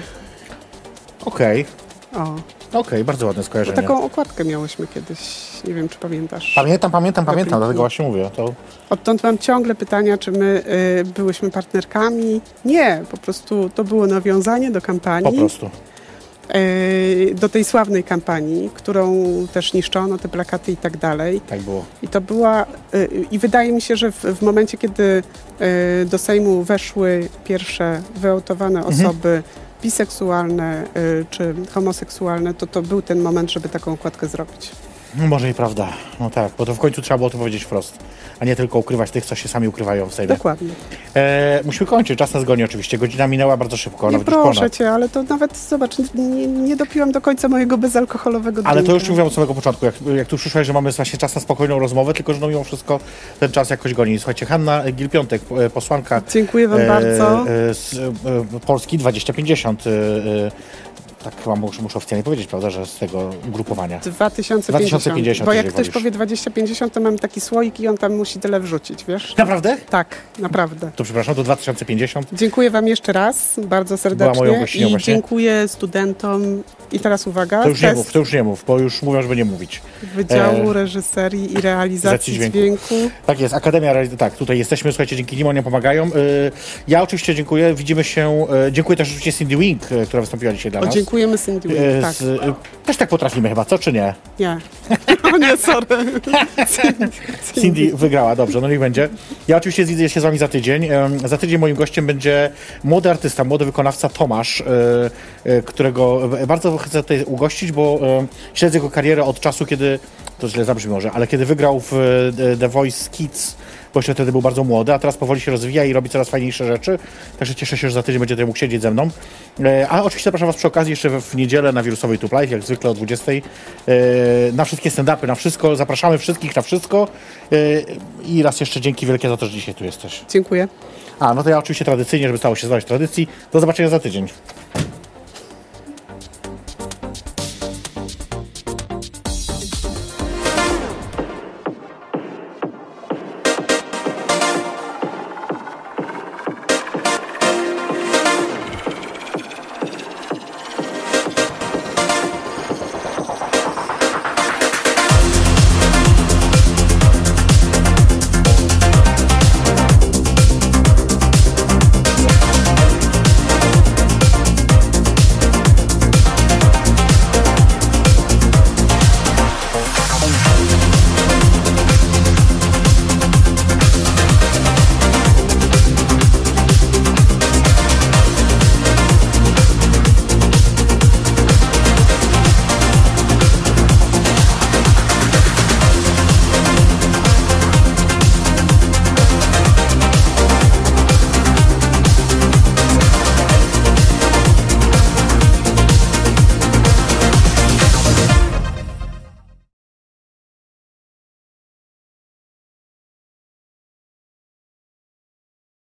Okej, O, okej, bardzo ładne bo skojarzenie. taką okładkę miałyśmy kiedyś, nie wiem czy pamiętasz. Pamiętam, pamiętam, pamiętam, dlatego właśnie mówię. To Odtąd mam ciągle pytania, czy my y, byłyśmy partnerkami. Nie, po prostu to było nawiązanie do po kampanii, prostu. y, do tej sławnej kampanii, którą też niszczono, te plakaty i tak dalej. Tak było. I to była, y, i wydaje mi się, że w, w momencie, kiedy y, do Sejmu weszły pierwsze wyautowane Mhm. Biseksualne y, czy homoseksualne, to to był ten moment, żeby taką okładkę zrobić. No może i prawda. No tak, bo to w końcu trzeba było to powiedzieć wprost. A nie tylko ukrywać tych, co się sami ukrywają w Sejmie. Dokładnie. E, musimy kończyć, czas nas goni oczywiście. Godzina minęła bardzo szybko, Nie nawet proszę ponad. cię, ale to nawet, zobacz, nie, nie dopiłam do końca mojego bezalkoholowego Ale to już ci mówiłem od samego początku, jak, jak tu przyszłeś, że mamy właśnie czas na spokojną rozmowę, tylko że no mimo wszystko ten czas jakoś goni. Słuchajcie, Hanna Gil-Piątek, e, posłanka Dziękuję wam bardzo. e, z e, Polski 2050. E, e, tak chyba muszę, muszę oficjalnie powiedzieć, prawda, że z tego ugrupowania. 2050. 2050, Bo jak ktoś wolisz. powie 2050, to mam taki słoik i on tam musi tyle wrzucić, wiesz? Naprawdę? Tak, naprawdę. To przepraszam, to 2050. Dziękuję Wam jeszcze raz, bardzo serdecznie. moją gościnią I właśnie. dziękuję studentom. I teraz uwaga, To już nie mów, to już nie mów, bo już mówią, żeby nie mówić. Wydziału E, Reżyserii i Realizacji realizacji dźwięku. dźwięku. Tak jest, Akademia, Realiz- tak, tutaj jesteśmy, słuchajcie, dzięki nim oni pomagają. Y, Ja oczywiście dziękuję, widzimy się, y, dziękuję też oczywiście Cindy Wing, y, która wystąpiła dzisiaj dla O, nas. Dziękujemy Cindy Wing, Y, tak. z- y, Też tak potrafimy chyba, co czy nie? Nie. [LAUGHS] O nie, sorry. [LAUGHS] Cindy wygrała, dobrze, no niech będzie. Ja oczywiście widzę się z wami za tydzień. Em, Za tydzień moim gościem będzie młody artysta, młody wykonawca Tomasz, y, którego bardzo chcę tutaj ugościć, bo śledzę jego karierę od czasu, kiedy, to źle zabrzmi może, ale kiedy wygrał w The Voice Kids, bo jeszcze wtedy był bardzo młody, a teraz powoli się rozwija i robi coraz fajniejsze rzeczy. Także cieszę się, że za tydzień będzie tutaj mógł siedzieć ze mną. E, A oczywiście zapraszam Was przy okazji jeszcze w, niedzielę na Wirusowej Tube Live, jak zwykle o 20. E, Na wszystkie stand-upy, na wszystko. Zapraszamy wszystkich na wszystko. E, I raz jeszcze dzięki wielkie za to, że dzisiaj tu jesteś. Dziękuję. A, no to ja oczywiście tradycyjnie, żeby stało się zwać tradycji. Do zobaczenia za tydzień.